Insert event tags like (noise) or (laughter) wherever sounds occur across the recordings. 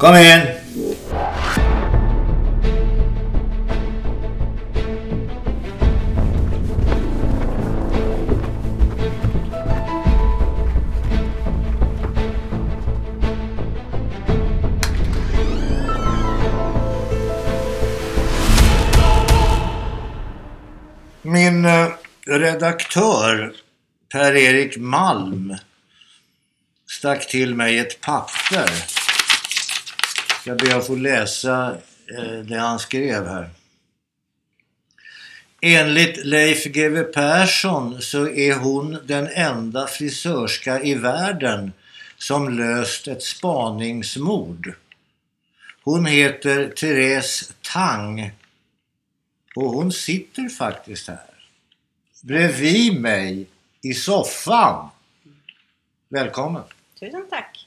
Kom in! Min eh, redaktör Per-Erik Malm stack till mig ett papper. Jag ber att få läsa eh, det han skrev här. Enligt Leif GW Persson så är hon den enda frisörska i världen som löst ett spaningsmord. Hon heter Therese Tang och hon sitter faktiskt här bredvid mig i soffan. Välkommen! Tusen tack!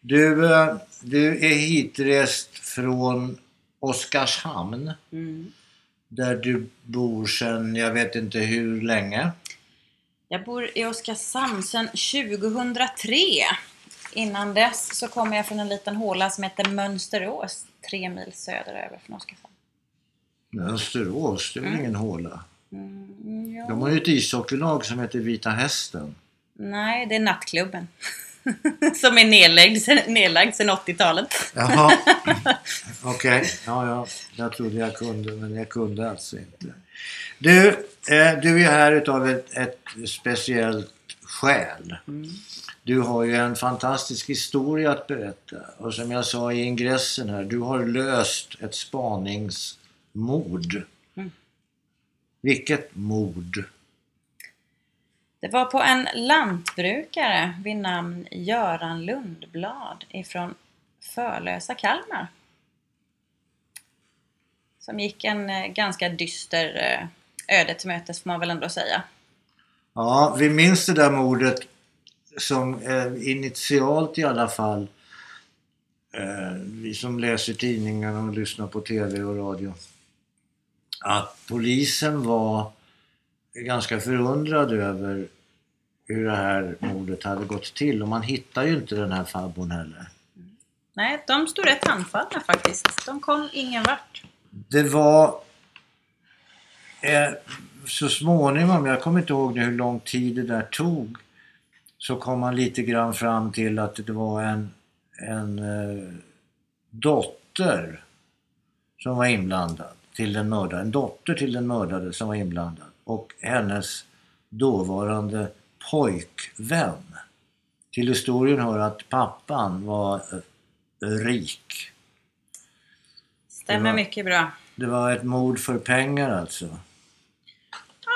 Du, eh, du är hitrest från Oskarshamn Mm. där du bor sedan jag vet inte hur länge. Jag bor i Oskarshamn sedan 2003. Innan dess så kommer jag från en liten håla som heter Mönsterås, tre mil söderöver från Oskarshamn. Mönsterås, det är väl ingen håla? Mm, ja. De har ju ett ishockeylag som heter Vita Hästen. Nej, det är nattklubben. (laughs) som är nedlagd, nedlagd sedan 80-talet. Jaha, (laughs) okej. Ja, ja, jag trodde jag kunde men jag kunde alltså inte. Du, eh, du är här utav ett, ett speciellt skäl. Du har ju en fantastisk historia att berätta. Och som jag sa i ingressen här, du har löst ett spaningsmord. Mm. Vilket mord? Det var på en lantbrukare vid namn Göran Lundblad ifrån Förlösa, Kalmar. Som gick en eh, ganska dyster eh, öde till mötes får man väl ändå säga. Ja, vi minns det där mordet som eh, initialt i alla fall eh, vi som läser tidningarna och lyssnar på TV och radio att polisen var ganska förundrad över hur det här mordet hade gått till och man hittar ju inte den här farbrorn heller. Nej, de stod rätt handfallna faktiskt. De kom ingen vart. Det var eh, så småningom, jag kommer inte ihåg hur lång tid det där tog, så kom man lite grann fram till att det var en, en eh, dotter som var inblandad till den mördade. En dotter till den mördade som var inblandad och hennes dåvarande pojkvän. Till historien hör att pappan var eh, rik. Stämmer var- mycket bra. Det var ett mord för pengar alltså.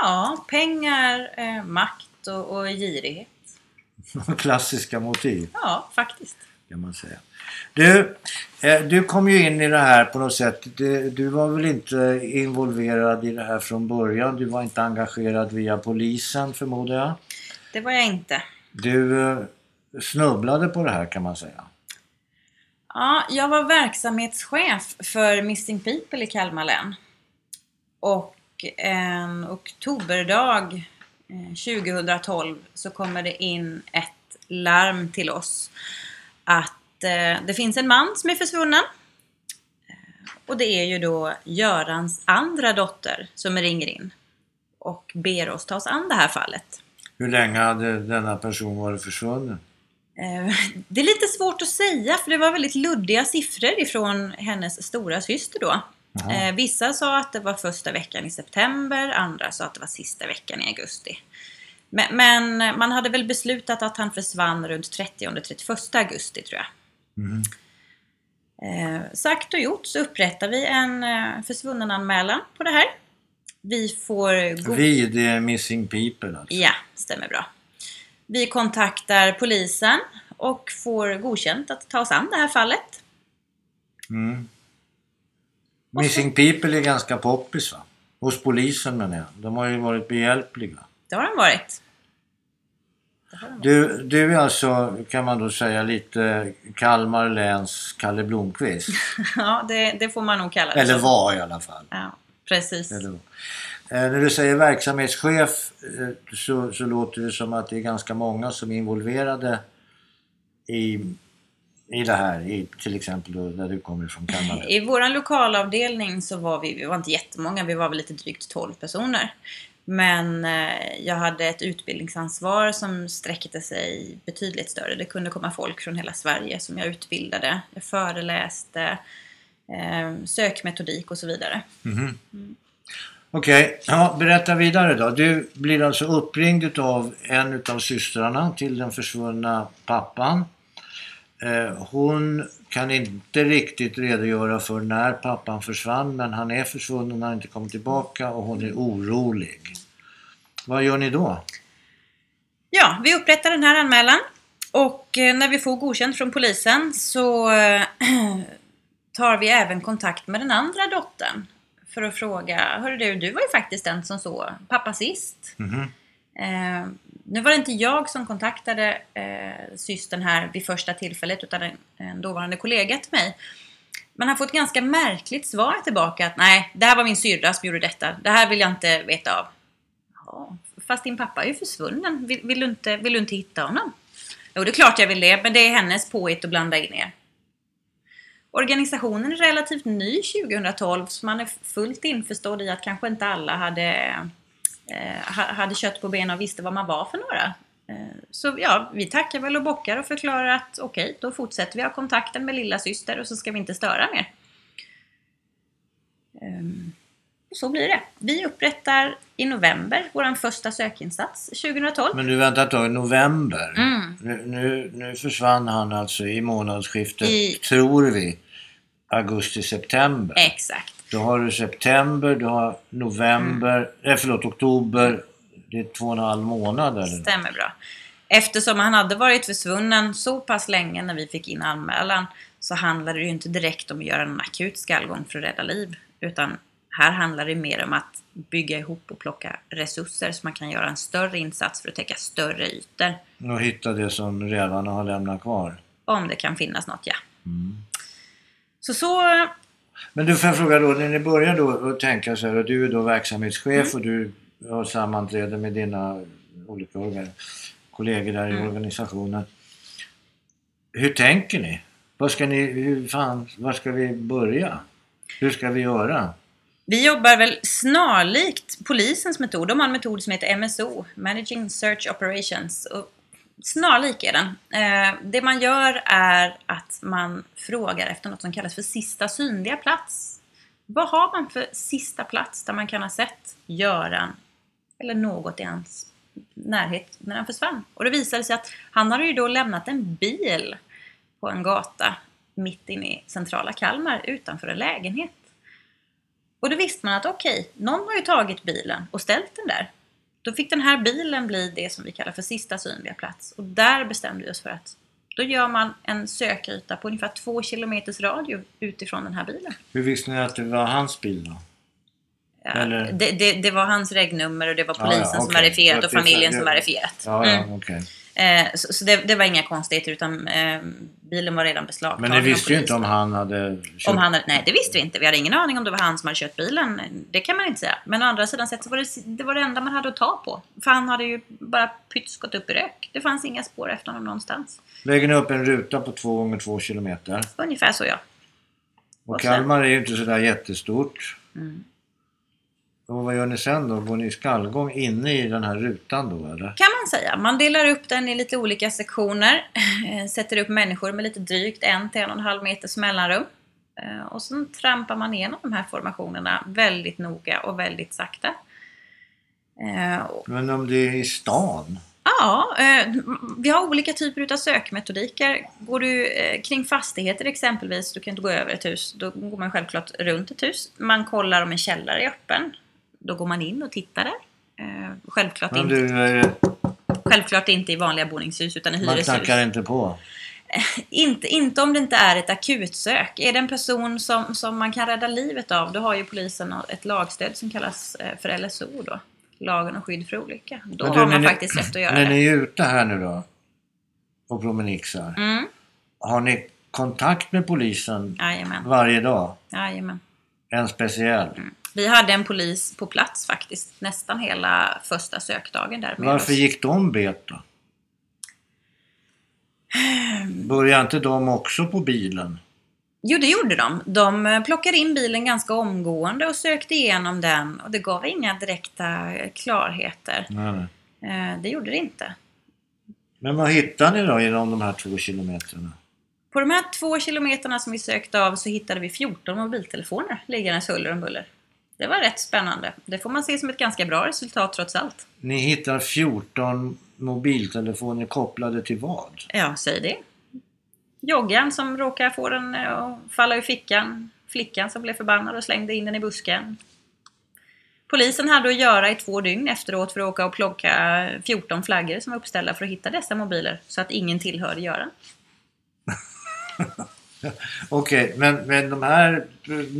Ja, pengar, eh, makt och, och girighet. (laughs) Klassiska motiv Ja, faktiskt. Kan man säga. Du, eh, du kom ju in i det här på något sätt. Du, var väl inte involverad i det här från början? Du var inte engagerad via polisen förmodar jag? Det var jag inte. Du eh, snubblade på det här kan man säga. Ja, jag var verksamhetschef för Missing People i Kalmar län. Och en oktoberdag eh, 2012 så kommer det in ett larm till oss att eh, det finns en man som är försvunnen. Eh, Och det är ju då Görans andra dotter som ringer in och ber oss ta oss an det här fallet. Hur länge hade denna person varit försvunnen? Eh, Det är lite svårt att säga för det var väldigt luddiga siffror ifrån hennes stora syster då. Jaha. Eh, Vissa sa att det var första veckan i september, andra sa att det var sista veckan i augusti. Men, men man hade väl beslutat att han försvann runt 30-31 augusti tror jag. Mhm. Eh, sagt och gjort så upprättar vi en eh, försvunnen anmälan på det här. Vi får... go- Vi, det är Missing People alltså. Ja, stämmer bra. Vi kontaktar polisen och får godkänt att ta oss an det här fallet. Mm. Missing People är ganska poppis va? Hos polisen menar jag. De har ju varit behjälpliga. Det har den varit. Det har den varit. Du, du är alltså, kan man då säga, lite Kalmar läns Kalle Blomqvist. (laughs) Ja, det, det får man nog kalla det. Eller var i alla fall. Ja, precis. Eller. Eh, när du säger verksamhetschef eh, så, så låter det som att det är ganska många som är involverade i, i det här, i, till exempel då, där du kommer från Kalmar? I vår lokalavdelning så var vi, vi var inte jättemånga, vi var väl lite drygt 12 personer. Men eh, jag hade ett utbildningsansvar som sträckte sig betydligt större. Det kunde komma folk från hela Sverige som jag utbildade. Jag föreläste, eh, sökmetodik och så vidare. Mhm. Okej, ja, berätta vidare då. Du blir alltså uppringd av en utav systrarna till den försvunna pappan. Eh, hon kan inte riktigt redogöra för när pappan försvann men han är försvunnen, han har inte kommit tillbaka och hon är orolig. Vad gör ni då? Ja, vi upprättar den här anmälan och eh, när vi får godkänt från polisen så eh, (clears throat) tar vi även kontakt med den andra dottern för att fråga, hörru du, du var ju faktiskt den som såg pappa sist. Mhm. Eh, nu var det inte jag som kontaktade eh, systern här vid första tillfället utan en, en dåvarande kollega till mig. Men har fått ganska märkligt svar tillbaka att nej, det här var min syrra som gjorde detta. Det här vill jag inte veta av. Ja, fast din pappa är ju försvunnen. Vill, vill, du inte, vill du inte hitta honom? Jo, det är klart jag vill det, men det är hennes påhitt att blanda in er. Organisationen är relativt ny 2012 så man är fullt införstådd i att kanske inte alla hade, hade kött på benen och visste vad man var för några. Eh, så ja, vi tackar väl och bockar och förklarar att okej, då fortsätter vi ha kontakten med lilla syster och så ska vi inte störa mer. Ehm, så blir det. Vi upprättar i november vår första sökinsats 2012. Men du vänta ett tag, november. Mm. Nu, nu, nu försvann han alltså i månadsskiftet, I- tror vi, augusti-september. Exakt. Då har du september, du har november, Mm. eh, förlåt oktober. Det är två och en halv månad eller? Stämmer bra. Eftersom han hade varit försvunnen så pass länge när vi fick in anmälan så handlade det ju inte direkt om att göra en akut skallgång för att rädda liv. Utan här handlar det mer om att bygga ihop och plocka resurser så man kan göra en större insats för att täcka större ytor. Och hitta det som rävarna har lämnat kvar. Om det kan finnas något, ja. Mm. Så så... Men du får jag fråga då, när ni börjar då att tänka så här och du är då verksamhetschef Mm. och du har sammanträde med dina olika kollegor där i Mm. organisationen. Hur tänker ni? Vad ska ni, hur fan, var ska vi börja? Hur ska vi göra? Vi jobbar väl snarlikt polisens metod. De har en metod som heter MSO, Managing Search Operations. Och snarlik är den. Eh, det man gör är att man frågar efter något som kallas för sista synliga plats. Vad har man för sista plats där man kan ha sett Göran eller något i hans närhet när han försvann? Och det visade sig att han hade ju då lämnat en bil på en gata mitt inne i centrala Kalmar utanför en lägenhet. Och då visste man att okej, någon har ju tagit bilen och ställt den där. Då fick den här bilen bli det som vi kallar för sista synliga plats. Och där bestämde vi oss för att då gör man en sökyta på ungefär två kilometers radio utifrån den här bilen. Hur visste ni att det var hans bil då? Ja, det, det, det var hans regnummer och det var Ja, polisen ja, som okej. verifierat Så och familjen som verifierat. Ja, ja, Mm. Eh, så så det, det var inga konstigheter utan eh, bilen var redan beslagtagen Men ni visste ju inte om han hade kört... Om han hade, nej, det visste vi inte. Vi hade ingen aning om det var han som hade kört bilen. Det kan man inte säga. Men å andra sidan sett så var det, det var det enda man hade att ta på. För han hade ju bara pyts gått upp i rök. Det fanns inga spår efter honom någonstans. Lägger ni upp en ruta på två gånger två kilometer. Ungefär så ja. Och Och sen- Kalmar är ju inte sådär jättestort. Mm. Och vad gör ni sen då? Går ni skallgång inne i den här rutan då eller? Kan man säga. Man delar upp den i lite olika sektioner. Eh, Sätter upp människor med lite drygt en till en och en halv meters mellanrum. Eh, Och sen trampar man igenom de här formationerna väldigt noga och väldigt sakta. Eh, Men om det är i stan? Ja, vi har olika typer av sökmetodiker. Går du kring fastigheter exempelvis, du kan inte gå över ett hus, då går man självklart runt ett hus. Man kollar om en källare är öppen. Då går man in och tittar där. Eh, självklart, Men inte, du, eh, självklart inte i vanliga boningshus utan i man hyreshus. knackar inte på? Inte, inte om det inte är ett akutsök. Är det en person som, som man kan rädda livet av, då har ju polisen ett lagstöd som kallas eh, för LSO då. Lagen om skydd för olycka. Då du, har när man ni- faktiskt rätt att göra När det. ni är ute här nu då och promenixar. Mm, Har ni kontakt med polisen jajamän. varje dag? Jajamän. En speciell? Vi hade en polis på plats faktiskt nästan hela första sökdagen där med Varför oss. gick de bet då? Började inte de också på bilen? Jo, det gjorde de. De plockade in bilen ganska omgående och sökte igenom den och det gav inga direkta klarheter. Nej. Eh, Det gjorde det inte. Men vad hittade ni då inom de här två kilometrarna? På de här två kilometerna som vi sökte av så hittade vi 14 mobiltelefoner liggandes huller om buller. Det var rätt spännande. Det får man se som ett ganska bra resultat trots allt. Ni hittar 14 mobiltelefoner kopplade till vad? Ja, säg det. Joggan som råkar få den eh, att falla ur fickan. Flickan som blev förbannad och slängde in den i busken. Polisen hade att göra i två dygn efteråt för att åka och plocka 14 flaggor som var uppställda för att hitta dessa mobiler så att ingen tillhörde Göran. (laughs) (laughs) Okej, men, men de här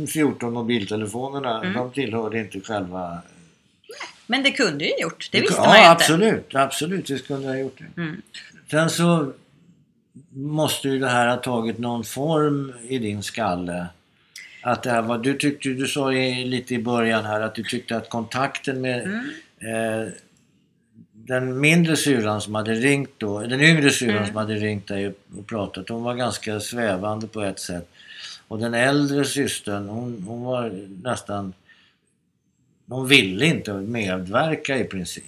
14 mobiltelefonerna, Mm. de tillhörde inte själva... Men det kunde ju gjort. Det visste ja, man ju inte. absolut. Absolut, vi skulle ha gjort det. Mm. Sen så måste ju det här ha tagit någon form i din skalle. Att det här var, du, tyckte, du sa lite i början här att du tyckte att kontakten med Mm. eh, den mindre syrran som hade ringt då, den yngre syrran Mm. som hade ringt dig och pratat, hon var ganska svävande på ett sätt. Och den äldre systern, hon, hon var nästan... Hon ville inte medverka i princip.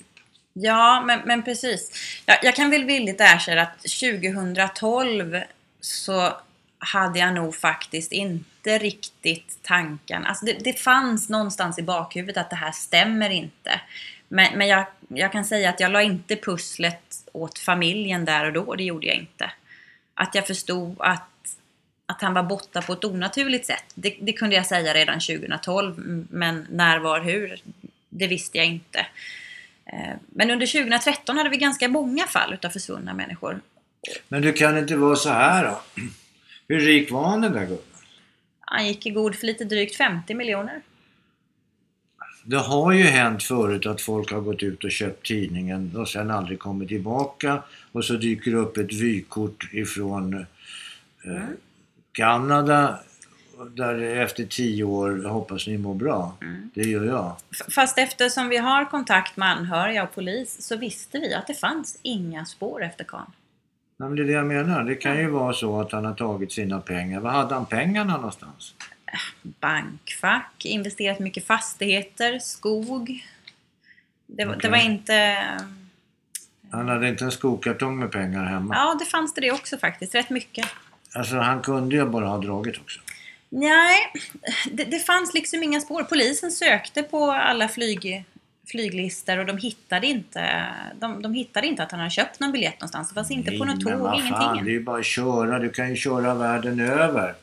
Ja, men, men precis. Jag, jag kan väl villigt erkänna att 2012 så hade jag nog faktiskt inte riktigt tanken. Alltså det, det fanns någonstans i bakhuvudet att det här stämmer inte. Men, men jag, jag kan säga att jag la inte pusslet åt familjen där och då, det gjorde jag inte. Att jag förstod att, att han var borta på ett onaturligt sätt, det, det kunde jag säga redan 2012. Men när, var, hur, det visste jag inte. Eh, Men under 2013 hade vi ganska många fall utav försvunna människor. Men du kan inte vara så här då? Hur rik var han den där gubben? Han gick i god för lite drygt 50 miljoner. Det har ju hänt förut att folk har gått ut och köpt tidningen och sen aldrig kommit tillbaka och så dyker det upp ett vykort ifrån eh, Kanada där efter tio år hoppas ni mår bra. Det gör jag. Fast eftersom vi har kontakt med anhöriga och polis så visste vi att det fanns inga spår efter karln. Nej, men det är det jag menar. Det kan ju vara så att han har tagit sina pengar. Var hade han pengarna någonstans? Bankfack, investerat mycket fastigheter, skog. Det, var- det var inte... Han hade inte en skokartong med pengar hemma. Ja, det fanns det också faktiskt. Rätt mycket. Alltså han kunde ju bara ha dragit också. Nej, det, det fanns liksom inga spår. Polisen sökte på alla flyg, flyglistor och de hittade inte de, de hittade inte att han hade köpt någon biljett någonstans. Det fanns inte på något tåg, fan, det är ingenting. ju bara att köra. Du kan ju köra världen över.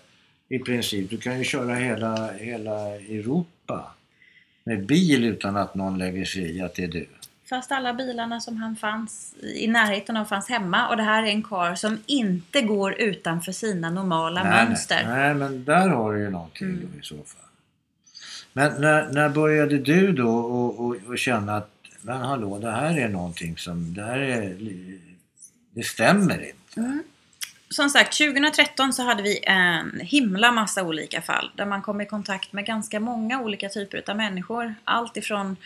I princip. Du kan ju köra hela, hela Europa. Med bil utan att någon lägger sig i att det är du. Fast alla bilarna som han fanns i närheten av fanns hemma och det här är en kar som inte går utanför sina normala mönster. Nej, nej, men där har du ju någonting Mm. då i så fall. Men när, när började du då och, och, och känna att men hallå, det här är någonting som, det här är, det stämmer inte. Som sagt, 2013 så hade vi en himla massa olika fall där man kom i kontakt med ganska många olika typer av människor. Allt ifrån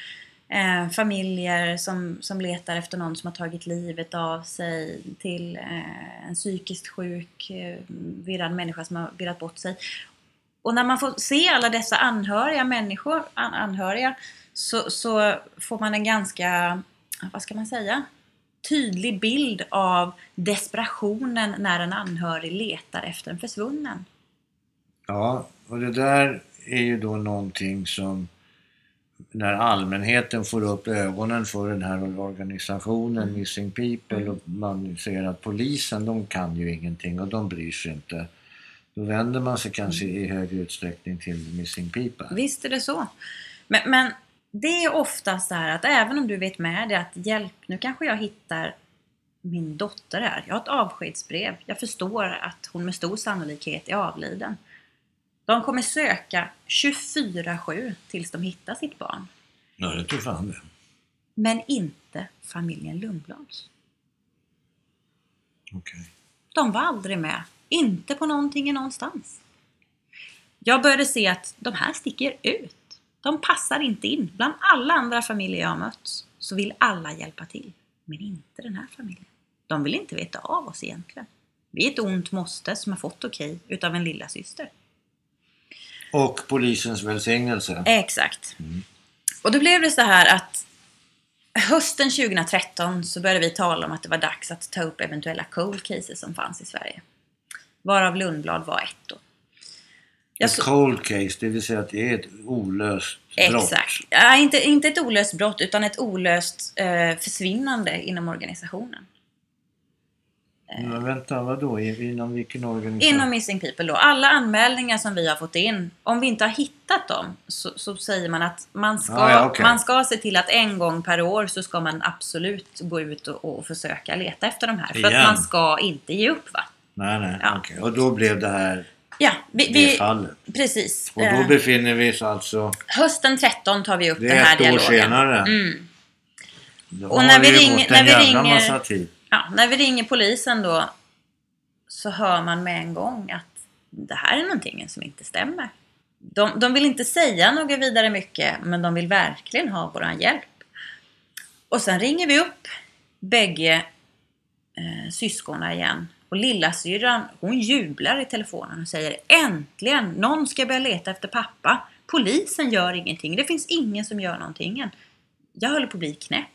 eh, familjer som, som letar efter någon som har tagit livet av sig till eh, en psykiskt sjuk, eh, virrad människa som har virrat bort sig. Och när man får se alla dessa anhöriga människor, an, anhöriga, så, så får man en ganska, vad ska man säga, tydlig bild av desperationen när en anhörig letar efter en försvunnen. Ja, och det där är ju då någonting som när allmänheten får upp ögonen för den här organisationen Missing People och man ser att polisen, de kan ju ingenting och de bryr sig inte. Då vänder man sig kanske i högre utsträckning till Missing People. Visst är det så. Men, men det är ofta så här att även om du vet med dig att hjälp, nu kanske jag hittar min dotter här. Jag har ett avskedsbrev. Jag förstår att hon med stor sannolikhet är avliden. De kommer söka 24-7 tills de hittar sitt barn. Ja, det tror fan det. Men inte familjen Lundblads. Okej. De var aldrig med. Inte på någonting någonstans. Jag började se att de här sticker ut. De passar inte in. Bland alla andra familjer jag har mött så vill alla hjälpa till. Men inte den här familjen. De vill inte veta av oss egentligen. Vi är ett ont måste som har fått okej utav en lilla syster. Och polisens välsignelse. Exakt. Och då blev det så här att hösten 2013 så började vi tala om att det var dags att ta upp eventuella cold cases som fanns i Sverige. Varav Lundblad var ett då. Ett så- cold case, det vill säga att det är ett olöst brott. Exakt. Ja, inte, inte ett olöst brott utan ett olöst eh, försvinnande inom organisationen. Men vänta, vadå? Inom vilken organisation? Inom Missing People då. Alla anmälningar som vi har fått in, om vi inte har hittat dem så, så säger man att man ska, Ah, ja, okej. man ska se till att en gång per år så ska man absolut gå ut och, och försöka leta efter de här. För att Igen? man ska inte ge upp va? Nej, nej, Ja. okej. Och då blev det här Ja, vi, det vi, fallet. precis. Och då Eh, befinner vi oss alltså... hösten 13 tar vi upp Det den är här ett år dialogen. senare. Mm. Då Och när vi det gått när vi ringer-. Ja, när vi ringer polisen då så hör man med en gång att det här är någonting som inte stämmer. De, de vill inte säga något vidare mycket men de vill verkligen ha våran hjälp. Och sen ringer vi upp bägge eh, syskonen igen. Och lillasyrran hon jublar i telefonen och säger Äntligen! Någon ska börja leta efter pappa. Polisen gör ingenting. Det finns ingen som gör någonting än. Jag håller på att bli knäpp.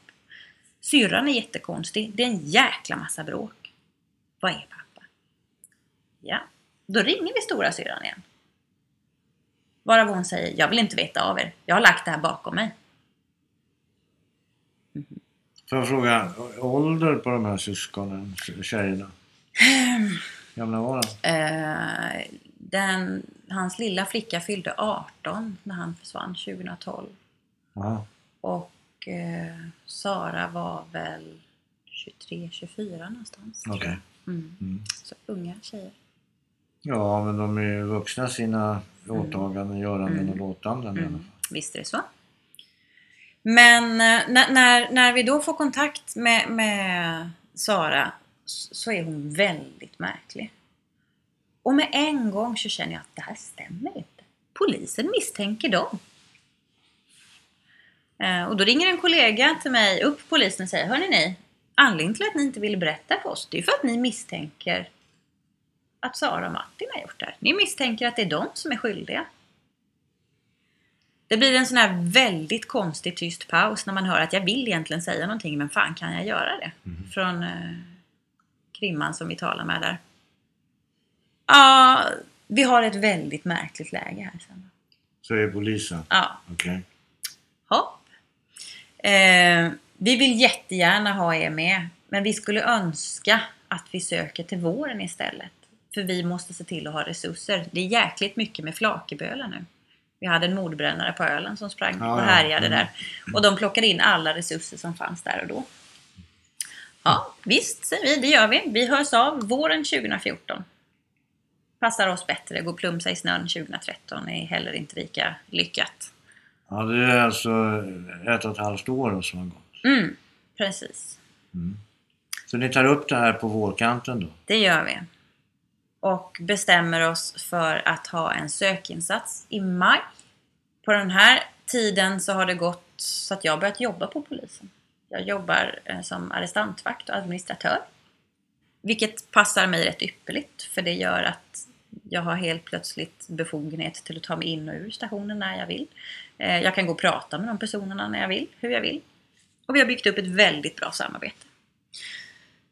Syrran är jättekonstig. Det är en jäkla massa bråk. Vad är pappa? Ja, då ringer vi stora syrran igen. Varav hon säger, jag vill inte veta av er. Jag har lagt det här bakom mig. Mm-hmm. Får jag fråga, ålder på de här syskonen, tjejerna? Gamla var de? Eh, den, hans lilla flicka fyllde 18 när han försvann 2012. Ja. Och eh, Sara var väl 23-24 någonstans. tror Okej. jag. Mm. Mm. Så unga tjejer. Ja, men de är ju vuxna sina åtaganden, göranden Mm. och låtanden i alla Mm. fall. Visst är det så. Men eh, när, när, när vi då får kontakt med, med Sara så är hon väldigt märklig. Och med en gång så känner jag att det här stämmer inte. Polisen misstänker dem. Eh, Och då ringer en kollega till mig upp polisen och säger Hörni ni, anledningen till att ni inte vill berätta för oss det är för att ni misstänker att Sara och Martin har gjort det här. Ni misstänker att det är de som är skyldiga. Det blir en sån här väldigt konstig tyst paus när man hör att jag vill egentligen säga någonting men fan kan jag göra det? Från krimman som vi talar med där. Ja, vi har ett väldigt märkligt läge här sen. Säger polisen. Ja, Okej. hopp. Eh, vi vill jättegärna ha er med men vi skulle önska att vi söker till våren istället. För vi måste se till att ha resurser. Det är jäkligt mycket med flakebölar nu. Vi hade en mordbrännare på ölen som sprang och ja. härjade Mm. där. Och de plockade in alla resurser som fanns där och då. Ja, visst säger vi, det gör vi. Vi hörs av våren 2014. Passar oss bättre. Gå och plumsa i snön 2013 är heller inte lika lyckat. Ja, det är alltså ett och ett halvt år som har gått. Mm, precis. Så ni tar upp det här på vårkanten då? Det gör vi. Och bestämmer oss för att ha en sökinsats i maj. På den här tiden så har det gått så att jag har börjat jobba på polisen. Jag jobbar eh, som arrestantvakt och administratör. Vilket passar mig rätt ypperligt för det gör att jag har helt plötsligt befogenhet till att ta mig in och ur stationen när jag vill. Eh, Jag kan gå och prata med de personerna när jag vill, hur jag vill. Och vi har byggt upp ett väldigt bra samarbete.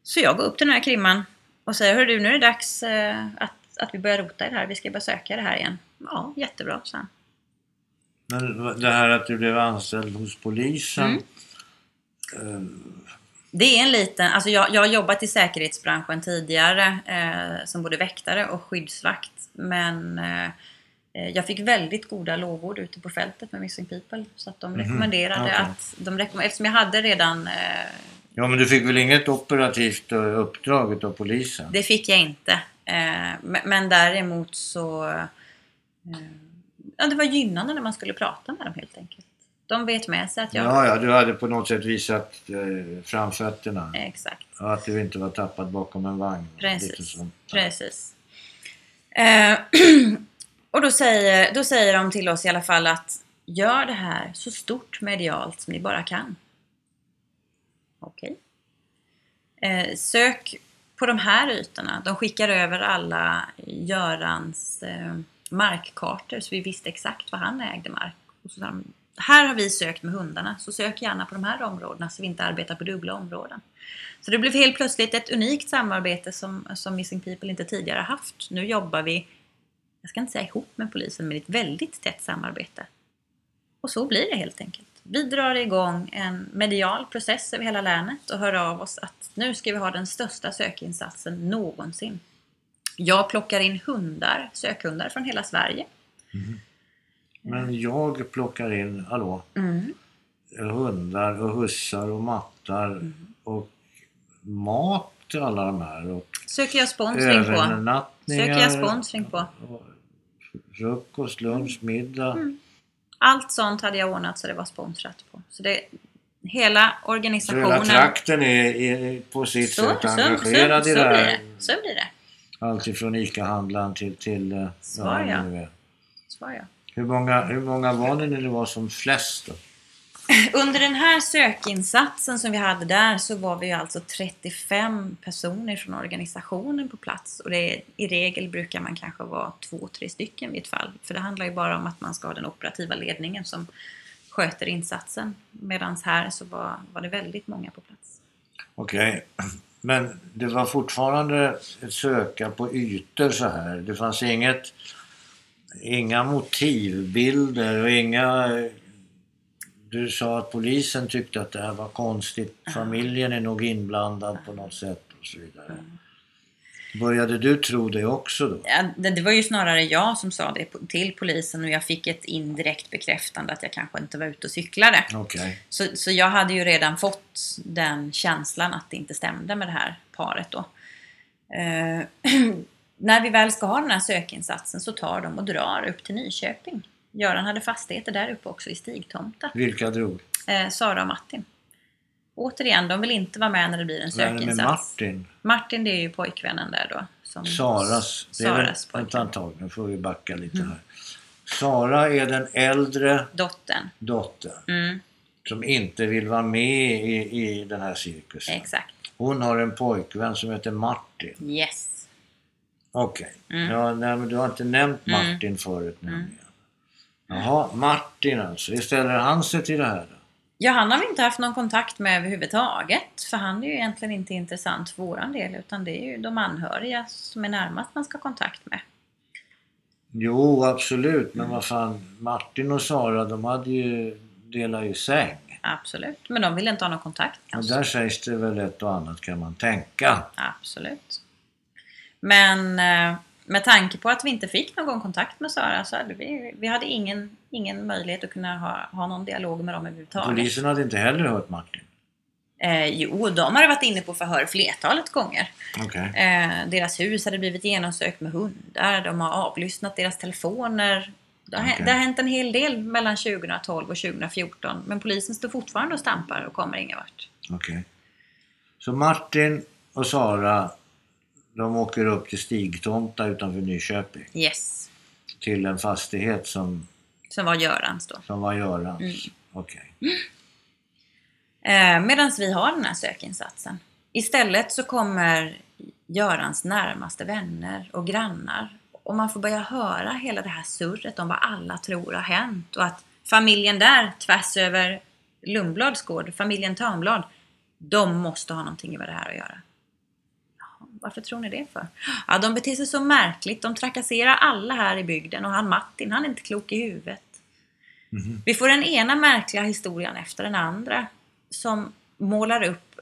Så jag går upp till den här krimman och säger, hör du, nu är det dags eh, att, att vi börjar rota i det här. Vi ska börja söka det här igen. Ja, jättebra, sa han. Men det här att du blev anställd hos polisen. Mm. Eh, Det är en liten, alltså jag, jag har jobbat i säkerhetsbranschen tidigare eh, som både väktare och skyddsvakt. Men eh, jag fick väldigt goda lovord ute på fältet med Missing People. Så att de Mhm, rekommenderade okej. att, de rekomm- eftersom jag hade redan, eh, Ja, men du fick väl inget operativt eh, uppdrag av polisen? det fick jag inte. Eh, men, däremot så, eh, ja det var gynnande när man skulle prata med dem helt enkelt. De vet med sig att jag, Ja, ja, du hade på något sätt visat eh, framfötterna. exakt. Och att du inte var tappad bakom en vagn. Precis. Precis. Eh, (clears throat) och då säger, då säger de till oss i alla fall att gör det här så stort medialt som ni bara kan. Okej. Eh, sök på de här ytorna. De skickar över alla Görans eh, markkartor så vi visste exakt var han ägde mark. Och så sa de, här har vi sökt med hundarna, så sök gärna på de här områdena så vi inte arbetar på dubbla områden. Så det blev helt plötsligt ett unikt samarbete som, som Missing People inte tidigare haft. Nu jobbar vi, jag ska inte säga ihop med polisen, men ett väldigt tätt samarbete. Och så blir det helt enkelt. Vi drar igång en medial process över hela länet och hör av oss att nu ska vi ha den största sökinsatsen någonsin. Jag plockar in hundar, sökhundar från hela Sverige. Mhm. Men jag plockar in, hallå, Mm. hundar och hussar och mattar Mm. och mat till alla de här. Och Söker jag sponsring på. Söker jag sponsring på. Frukost, lunch, middag. Mm. Allt sånt hade jag ordnat så det var sponsrat på. Så det, hela Så organisationen... hela trakten är, är på sitt så, sätt så, så, så, engagerad i blir det här. Så blir det. Allt ifrån ICA-handlaren till, till eh, Svar, vad det ja. Hur många, hur många var det när det var som flest då? (laughs) Under den här sökinsatsen som vi hade där så var vi alltså 35 personer från organisationen på plats. Och det är, i regel brukar man kanske vara två, tre stycken vid ett fall. För det handlar ju bara om att man ska ha den operativa ledningen som sköter insatsen. Medan här så var, var det väldigt många på plats. Okej. (clears throat) Men det var fortfarande ett söka på ytor så här. Det fanns inget, inga motivbilder och inga... Du sa att polisen tyckte att det här var konstigt. Familjen är nog inblandad på något sätt och så vidare. Började du tro det också då? Ja, det, det var ju snarare jag som sa det till polisen och jag fick ett indirekt bekräftande att jag kanske inte var ute och cyklade. Okej. Så, så jag hade ju redan fått den känslan att det inte stämde med det här paret då. Eh, (clears throat) (clears throat) när vi väl ska ha den här sökinsatsen så tar de och drar upp till Nyköping. Göran hade fastigheter där uppe också i Stigtomta. Vilka drog? Eh, Sara och Martin. Återigen, de vill inte vara med när det blir en Vad är det med sökinsats. Martin? Martin det är ju pojkvännen där då. Som Saras. Det är väl, Saras vänta pojkvän. ett tag, nu får vi backa lite här. Sara är den äldre Dottern. dottern Mm, som inte vill vara med i, i den här cirkusen. exakt. Hon har en pojkvän som heter Martin. Yes. Okej. Mm. Ja, nej, men du har inte nämnt Mm. Martin förut nämligen. Jaha, Martin alltså. Hur ställer han sig till det här då? Ja, han har vi inte haft någon kontakt med överhuvudtaget. För han är ju egentligen inte intressant för våran del. Utan det är ju de anhöriga som är närmast man ska ha kontakt med. Jo, absolut. Mm. Men vad fan, Martin och Sara de hade ju, delat ju säng. Absolut. Men de vill inte ha någon kontakt med Och där sägs det väl ett och annat kan man tänka. Absolut. Men eh, med tanke på att vi inte fick någon kontakt med Sara så hade vi, vi hade ingen, ingen möjlighet att kunna ha, ha någon dialog med dem överhuvudtaget. Polisen hade inte heller hört Martin. Eh, jo, de hade varit inne på förhör flertalet gånger. Okej. Eh, deras hus hade blivit genomsökt med hundar. De har avlyssnat deras telefoner. Det har, hänt- Okej. det har hänt en hel del mellan 2012 och 2014. Men polisen står fortfarande och stampar och kommer ingen vart. Okej. Så Martin och Sara de åker upp till Stigtomta utanför Nyköping. Yes. Till en fastighet som, Som var Görans då. som var Görans. Mm. Okej. Eh, Medan vi har den här sökinsatsen. Istället så kommer Görans närmaste vänner och grannar. Och man får börja höra hela det här surret om vad alla tror har hänt. Och att familjen där, tvärs över Lundblads gård, familjen Törnblad, de måste ha någonting med det här att göra. Varför tror ni det för? Ja, de beter sig så märkligt. De trakasserar alla här i bygden och han Martin, han är inte klok i huvudet. Mhm. Vi får den ena märkliga historien efter den andra som målar upp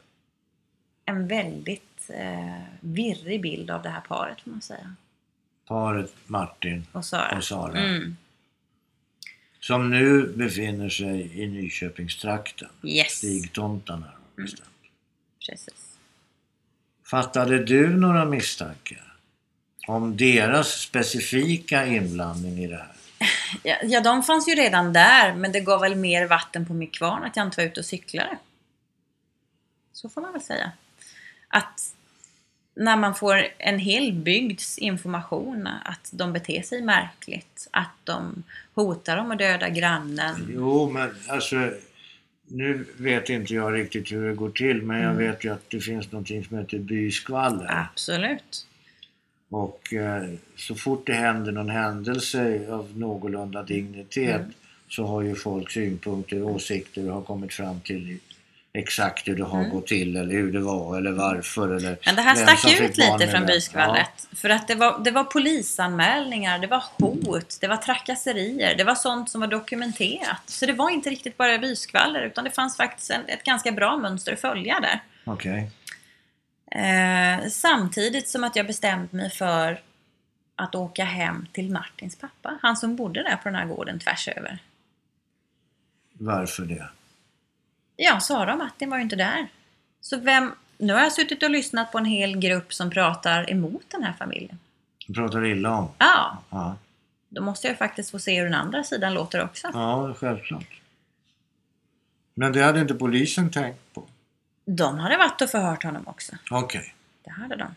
en väldigt eh, virrig bild av det här paret får man säga. Paret Martin Och Sara. och Sara. Mm. Som nu befinner sig i Nyköpingstrakten. Yes, Stigtomta närmare bestämt. precis. Fattade du några misstankar? Om deras specifika inblandning i det här? (laughs) Ja, ja, de fanns ju redan där, men det gav väl mer vatten på min kvarn att jag inte var ute och cyklade. Så får man väl säga. Att när man får en hel bygds information att de beter sig märkligt, att de hotar om att döda grannen. Jo, men alltså nu vet inte jag riktigt hur det går till men jag Mm. vet ju att det finns någonting som heter byskvaller. Absolut. Och eh, så fort det händer någon händelse av någorlunda dignitet Mm. så har ju folk synpunkter och åsikter och har kommit fram till exakt hur det har Mm. gått till eller hur det var eller varför. Eller Men det här stack ut lite från byskvallret. För att det var, det var polisanmälningar, det var hot, det var trakasserier, det var sånt som var dokumenterat. Så det var inte riktigt bara byskvaller utan det fanns faktiskt en, ett ganska bra mönster att följa där. Ja, Okej. Eh, samtidigt som att jag bestämde mig för att åka hem till Martins pappa. Han som bodde där på den här gården tvärs över. Varför det? Ja, Sara och Martin var ju inte där. Så vem... Nu har jag suttit och lyssnat på en hel grupp som pratar emot den här familjen. Du pratar illa om? Ja, Ja, då måste jag faktiskt få se hur den andra sidan låter också. ja självklart. Men det hade inte polisen tänkt på? De hade varit och förhört honom också. Okej. Det hade de.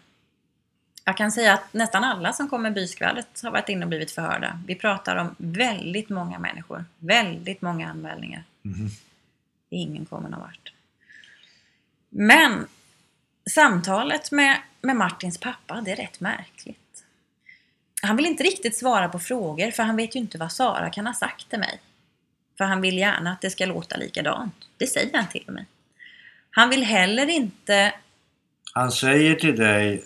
Jag kan säga att nästan alla som kommer byskvallret har varit inne och blivit förhörda. Vi pratar om väldigt många människor. Väldigt många anmälningar. Mhm. Ingen kommer någon vart. Men samtalet med, med Martins pappa, det är rätt märkligt. Han vill inte riktigt svara på frågor för han vet ju inte vad Sara kan ha sagt till mig. För han vill gärna att det ska låta likadant. Det säger han till mig. Han vill heller inte Han säger till dig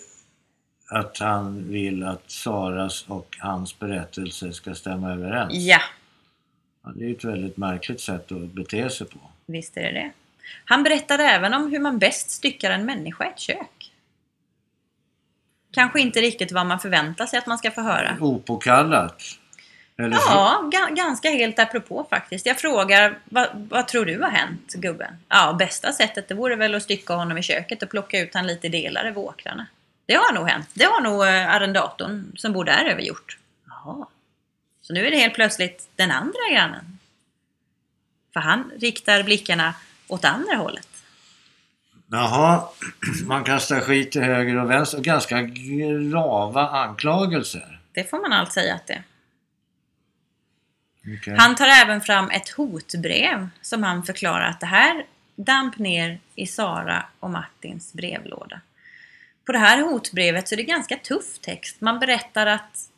att han vill att Saras och hans berättelse ska stämma överens. Ja, Ja, det är ett väldigt märkligt sätt att bete sig på. Visst är det det. Han berättar även om hur man bäst styckar en människa i ett kök. Kanske inte riktigt vad man förväntar sig att man ska få höra. Opåkallat. Eller Ja, ga- ganska helt apropå faktiskt. Jag frågar, vad, vad tror du har hänt gubben? Ja, bästa sättet det vore väl att stycka honom i köket och plocka ut han lite i delar över åkrarna. Det har nog hänt. Det har nog eh, arrendatorn som bor där över gjort. Jaha. Så nu är det helt plötsligt den andra grannen. För han riktar blickarna åt andra hållet. Jaha, man kastar skit till höger och vänster. Ganska grava anklagelser. Det får man allt säga att det. Okej. Han tar även fram ett hotbrev som han förklarar att det här damp ner i Sara och Martins brevlåda. På det här hotbrevet så är det ganska tuff text. Man berättar att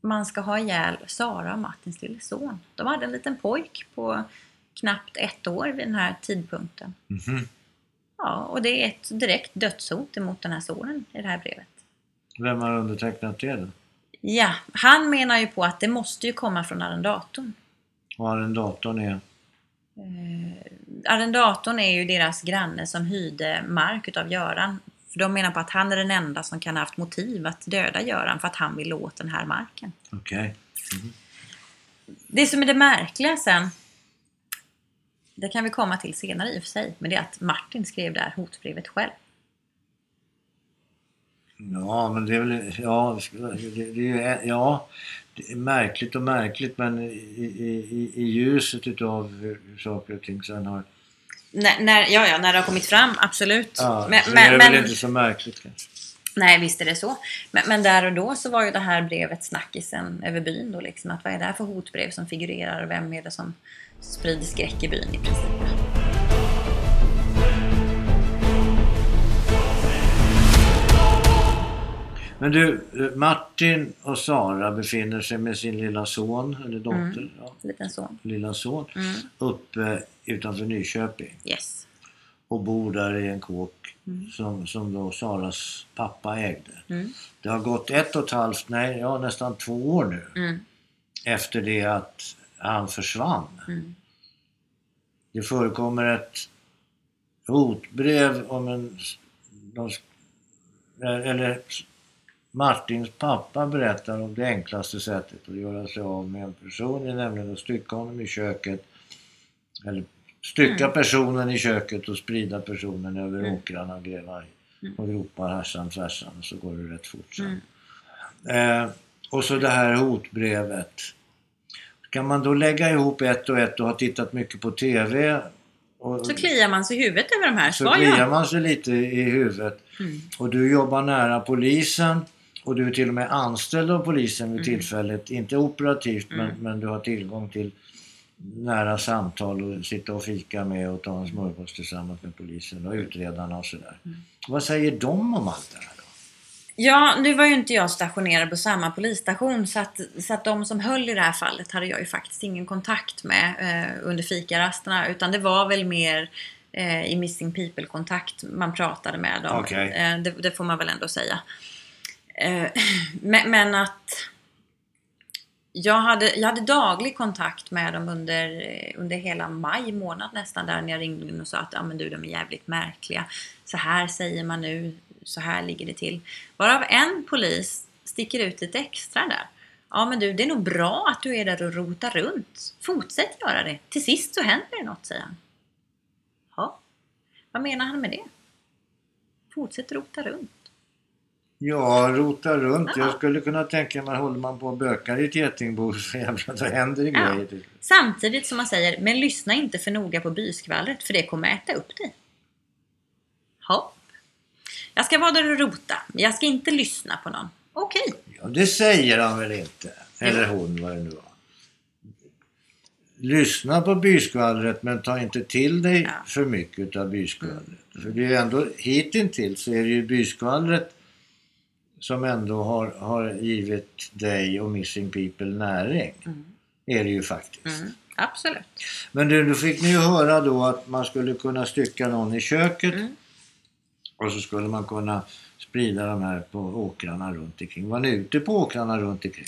man ska ha ihjäl Sara och Martins lille son. De hade en liten pojk på knappt ett år vid den här tidpunkten. Mhm. Ja, och det är ett direkt dödshot emot den här sonen i det här brevet. Vem har undertecknat det då? Ja, han menar ju på att det måste ju komma från arrendatorn. Och arrendatorn är? Eh, arrendatorn är ju deras granne som hyrde mark utav Göran. För de menar på att han är den enda som kan ha haft motiv att döda Göran för att han vill åt den här marken. Okej. Det som är det märkliga sen, det kan vi komma till senare i och för sig, men det är att Martin skrev det här hotbrevet själv. Ja, men det är väl... Ja, det, det är. Ja, det är märkligt och märkligt men i, i, i- ljuset utav hur, saker och ting sen har... När, när, ja, ja, när det har kommit fram, absolut. Ja, men, men, är det men, väl inte så märkligt kanske. Nej, visst är det så. Men, men där och då så var ju det här brevet snackisen över byn då liksom. Att vad är det här för hotbrev som figurerar och vem är det som sprider skräck i byn i princip? Men du, eh, Martin och Sara befinner sig med sin lilla son, eller dotter, ja, Liten son. lilla son, Mm. uppe utanför Nyköping. Yes. Och bor där i en kåk Mm. som, som då Saras pappa ägde. Mm. Det har gått ett och ett halvt, nej, ja nästan två år nu Mm. efter det att han försvann. Mm. Det förekommer ett hotbrev om en... De, eller Martins pappa berättar om det enklaste sättet att göra sig av med en person, är nämligen att stycka honom i köket. Eller stycka Mm. personen i köket och sprida personen över Mm. åkrarna och gräva. Mm. Och gropar härsan tvärsan så går det rätt fort sen. Mm. Eh, och så det här hotbrevet. Kan man då lägga ihop ett och ett och ha tittat mycket på TV och, Så kliar man sig i huvudet över de här så kliar man sig lite i huvudet. Mm. Och du jobbar nära polisen och du är till och med anställd av polisen vid Mm. tillfället. Inte operativt men, Mm. men du har tillgång till nära samtal och sitta och fika med och ta en smörgås tillsammans med polisen och utredarna och sådär. Vad säger de om allt det här? Ja, nu var ju inte jag stationerad på samma polisstation så att, så att de som höll i det här fallet hade jag ju faktiskt ingen kontakt med eh, under fikarasterna utan det var väl mer eh, i Missing People-kontakt man pratade med dem. Okej. Eh, det, det får man väl ändå säga. Eh, (clears throat) men, men att jag hade, jag hade daglig kontakt med dem under, eh, under hela maj månad nästan där när jag ringde in och sa att ja, men du, de är jävligt märkliga. Så här säger man nu, så här ligger det till. Varav en polis sticker ut lite extra där. Ja men du, det är nog bra att du är där och rotar runt. Fortsätt göra det. Till sist så händer det något, säger han. Ja, vad menar han med det? Fortsätt rota runt. Ja, rota runt. Ja. Jag skulle kunna tänka mig, håller man på och bökar i ett getingbo (laughs) så jävlar, då händer det Ja. grejer. Samtidigt som man säger, men lyssna inte för noga på byskvallret för det kommer äta upp dig. Hopp. Jag ska vara där och rota, men jag ska inte lyssna på någon. Okej. Ja, det säger han väl inte? Eller hon, vad det nu var. Lyssna på byskvallret men ta inte till dig Ja. för mycket av byskvallret. För det är ju ändå hittills så är det ju byskvallret som ändå har, har givit dig och Missing People näring. Mm. Är det ju faktiskt. Mm, absolut. Men du, då fick ni ju höra då att man skulle kunna stycka någon i köket Mm. Och så skulle man kunna sprida de här på åkrarna runt omkring. Var ni ute på åkrarna runt omkring?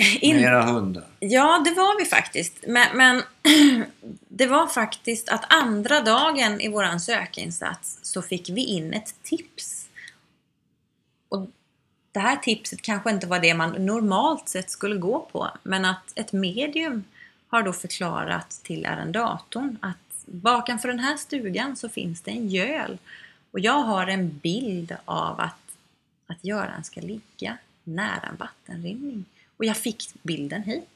(laughs) In, Med era hundar? Ja, det var vi faktiskt. Men, men (clears throat) det var faktiskt att andra dagen i våran sökinsats så fick vi in ett tips. Och det här tipset kanske inte var det man normalt sett skulle gå på, men att ett medium har då förklarat till arrendatorn att bakom för den här stugan så finns det en göl. Och jag har en bild av att, att Göran ska ligga nära en vattenrinning. Och jag fick bilden hit.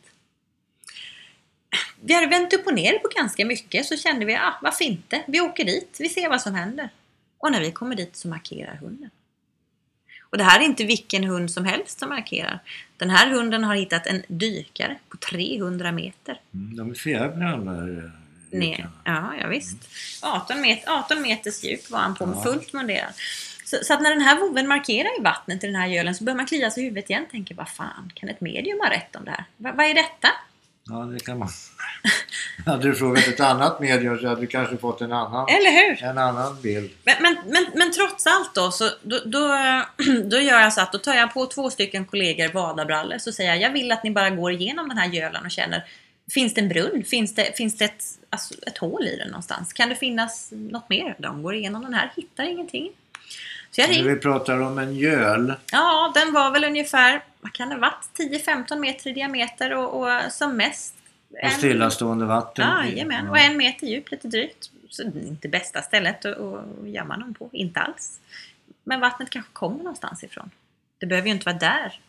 Vi hade vänt upp och ner på ganska mycket så kände vi, ah, varför inte? Vi åker dit, vi ser vad som händer. Och när vi kommer dit så markerar hunden. Och det här är inte vilken hund som helst som markerar. Den här hunden har hittat en dykare på 300 meter. Mm, De är fjädrar de där eh, Ner. Ja, ja visst. 18, met 18 meters djup var han på, Ja. fullt munderad. Så, så att när den här voven markerar i vattnet i den här gölen så börjar man klia sig i huvudet igen och tänker, vad fan, kan ett medium ha rätt om det här? Va, vad är detta? Ja, det kan man. (laughs) hade du frågat ett annat medium så hade du kanske fått en annan, Eller hur? en annan bild. Men, men, men, men trots allt då, så då, då, (clears throat) då gör jag så att då tar jag på två stycken kollegor vadarbrallor så säger jag, jag vill att ni bara går igenom den här gölen och känner Finns det en brunn? Finns det, finns det ett, alltså ett hål i den någonstans? Kan det finnas något mer? De går igenom den här, hittar ingenting. Så jag När ring, vi pratar om en göl. Ja, den var väl ungefär, vad kan det varit? 10-15 meter i diameter och, och som mest Och stillastående vatten. Jajamän, och en meter djup lite drygt. Så det är inte bästa stället att, gömma dem på, inte alls. Men vattnet kanske kommer någonstans ifrån. Det behöver ju inte vara där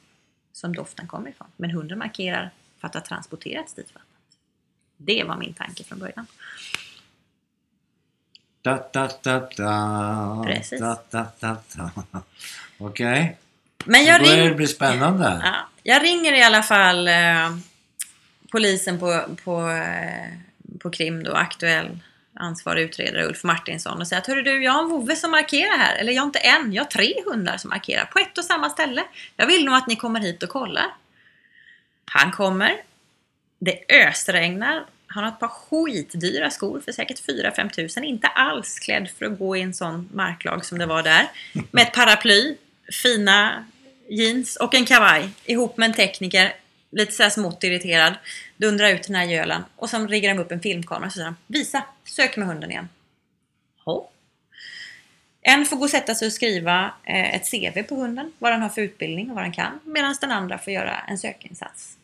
som doften kommer ifrån. Men hunden markerar för att det har transporterats dit vattnet. Det var min tanke från början. Da, da, da, da. Precis. Da, da, da, da. Okej, Men då jag, börjar det ring, bli spännande. ja, jag ringer i alla fall eh, polisen på, på, eh, på krim då, aktuell ansvarig utredare Ulf Martinsson och säger att Hörru du, jag har en vovve som markerar här. Eller jag har inte en, jag har tre hundar som markerar på ett och samma ställe. Jag vill nog att ni kommer hit och kollar. Han kommer. Det ösregnar. Han har ett par skitdyra skor för säkert 4-5 tusen. Inte alls klädd för att gå i en sån marklag som det var där. Med ett paraply, fina jeans och en kavaj ihop med en tekniker. Lite såhär smått irriterad. Dundrar ut den här gölen. Och sen riggar de upp en filmkamera och säger Visa! Sök med hunden igen. En får gå och sätta sig och skriva eh, ett CV på hunden, vad den har för utbildning och vad den kan. Medan den andra får göra en sökinsats.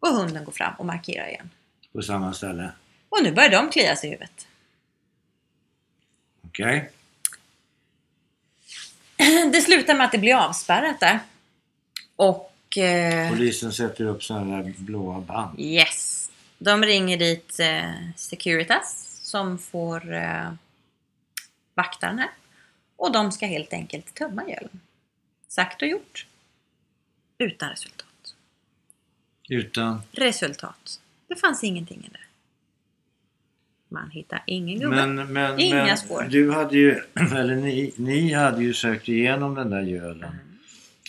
Och hunden går fram och markerar igen. På samma ställe. Och nu börjar de klia sig i huvudet. Okej. (clears throat) Det slutar med att det blir avspärrat där. Och... Eh, Polisen sätter upp sådana där blåa band. yes! De ringer dit eh, Securitas som får eh, vakta den här. Och de ska helt enkelt tömma gölen. Sagt och gjort. Utan resultat. Utan... Resultat. Det fanns ingenting i det. Man hittar ingen gubbe. Men, men, Inga men spår. du hade ju, (clears throat) eller ni, ni hade ju sökt igenom den där gölen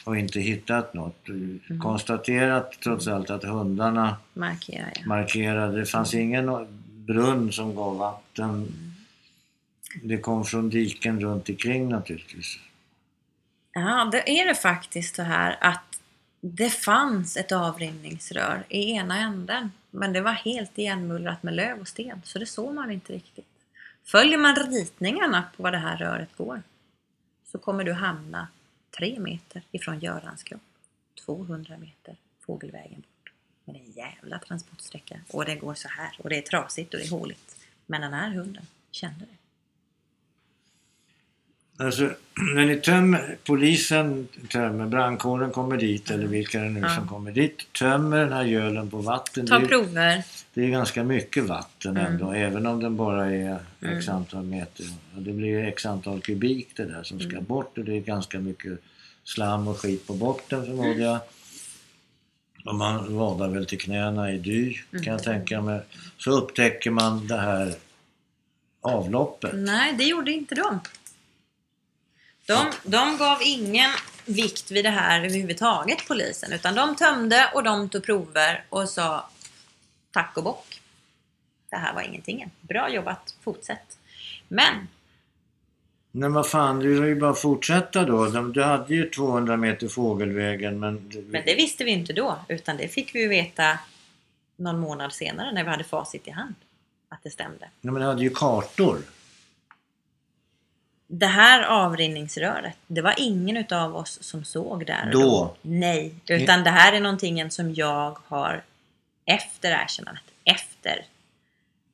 Mm. och inte hittat något. Du Konstaterat trots allt att hundarna Markerar jag. markerade. Det fanns ingen brunn som gav vatten. Mm. Det kom från diken runt omkring naturligtvis. Ja, det är det faktiskt så här att det fanns ett avrinningsrör i ena änden. Men det var helt igenmullrat med löv och sten, så det såg man inte riktigt. Följer man ritningarna på var det här röret går så kommer du hamna tre meter ifrån Görans kropp. 200 meter fågelvägen bort. Men det är en jävla transportsträcka. Och det går så här. Och det är trasigt och det är håligt. Men den här hunden kände det. Alltså, när ni tömmer, polisen tömmer, brandkåren kommer dit eller vilka det är nu Ja. som kommer dit, tömmer den här gölen på vatten. Ta det, är, prover. det är ganska mycket vatten Mm. ändå, även om den bara är x Mm. antal meter. Det blir x antal kubik det där som ska Mm. bort och det är ganska mycket slam och skit på botten förmodar jag. Och man vadar väl till knäna i dy kan Mm. jag tänka mig. Så upptäcker man det här avloppet. Nej, det gjorde inte de. De, de gav ingen vikt vid det här överhuvudtaget, polisen. Utan de tömde och de tog prover och sa tack och bock. Det här var ingenting. Bra jobbat, fortsätt. Men, Nej vad fan, du har ju bara fortsätta då. Du hade ju 200 meter fågelvägen men... men det visste vi inte då. Utan det fick vi ju veta någon månad senare när vi hade facit i hand. Att det stämde. Nej, men du hade ju kartor. Det här avrinningsröret, det var ingen utav oss som såg där och Då? Nej, utan det här är någonting som jag har efter erkännandet, efter.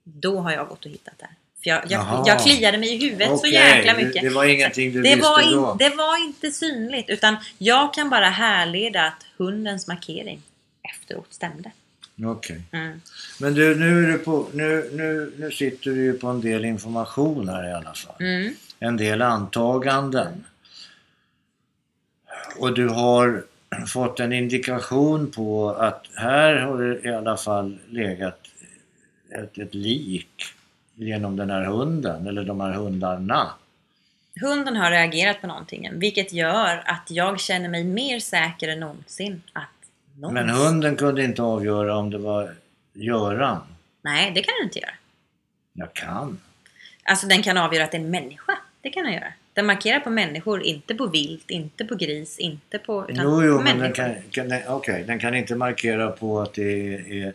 Då har jag gått och hittat det här. För jag, jag, jag kliade mig i huvudet så Okej, jäkla det- mycket. det var ingenting du det visste var då. Det var inte synligt, utan jag kan bara härleda att hundens markering efteråt stämde. Okej. Mm. Men du, nu, är du på, nu, nu, nu sitter du ju på en del information här i alla fall. Mm. En del antaganden. Och du har fått en indikation på att här har det i alla fall legat ett, ett lik genom den här hunden, eller de här hundarna. Hunden har reagerat på någonting, vilket gör att jag känner mig mer säker än någonsin att någonsin... Men hunden kunde inte avgöra om det var Göran. Nej, det kan den inte göra. Jag kan. Alltså den kan avgöra att det är en människa. Det kan den göra. Den markerar på människor, inte på vilt, inte på gris, inte på... utan Jo, jo, men människor. den kan, kan, nej, okej, den kan inte markera på att det är, är,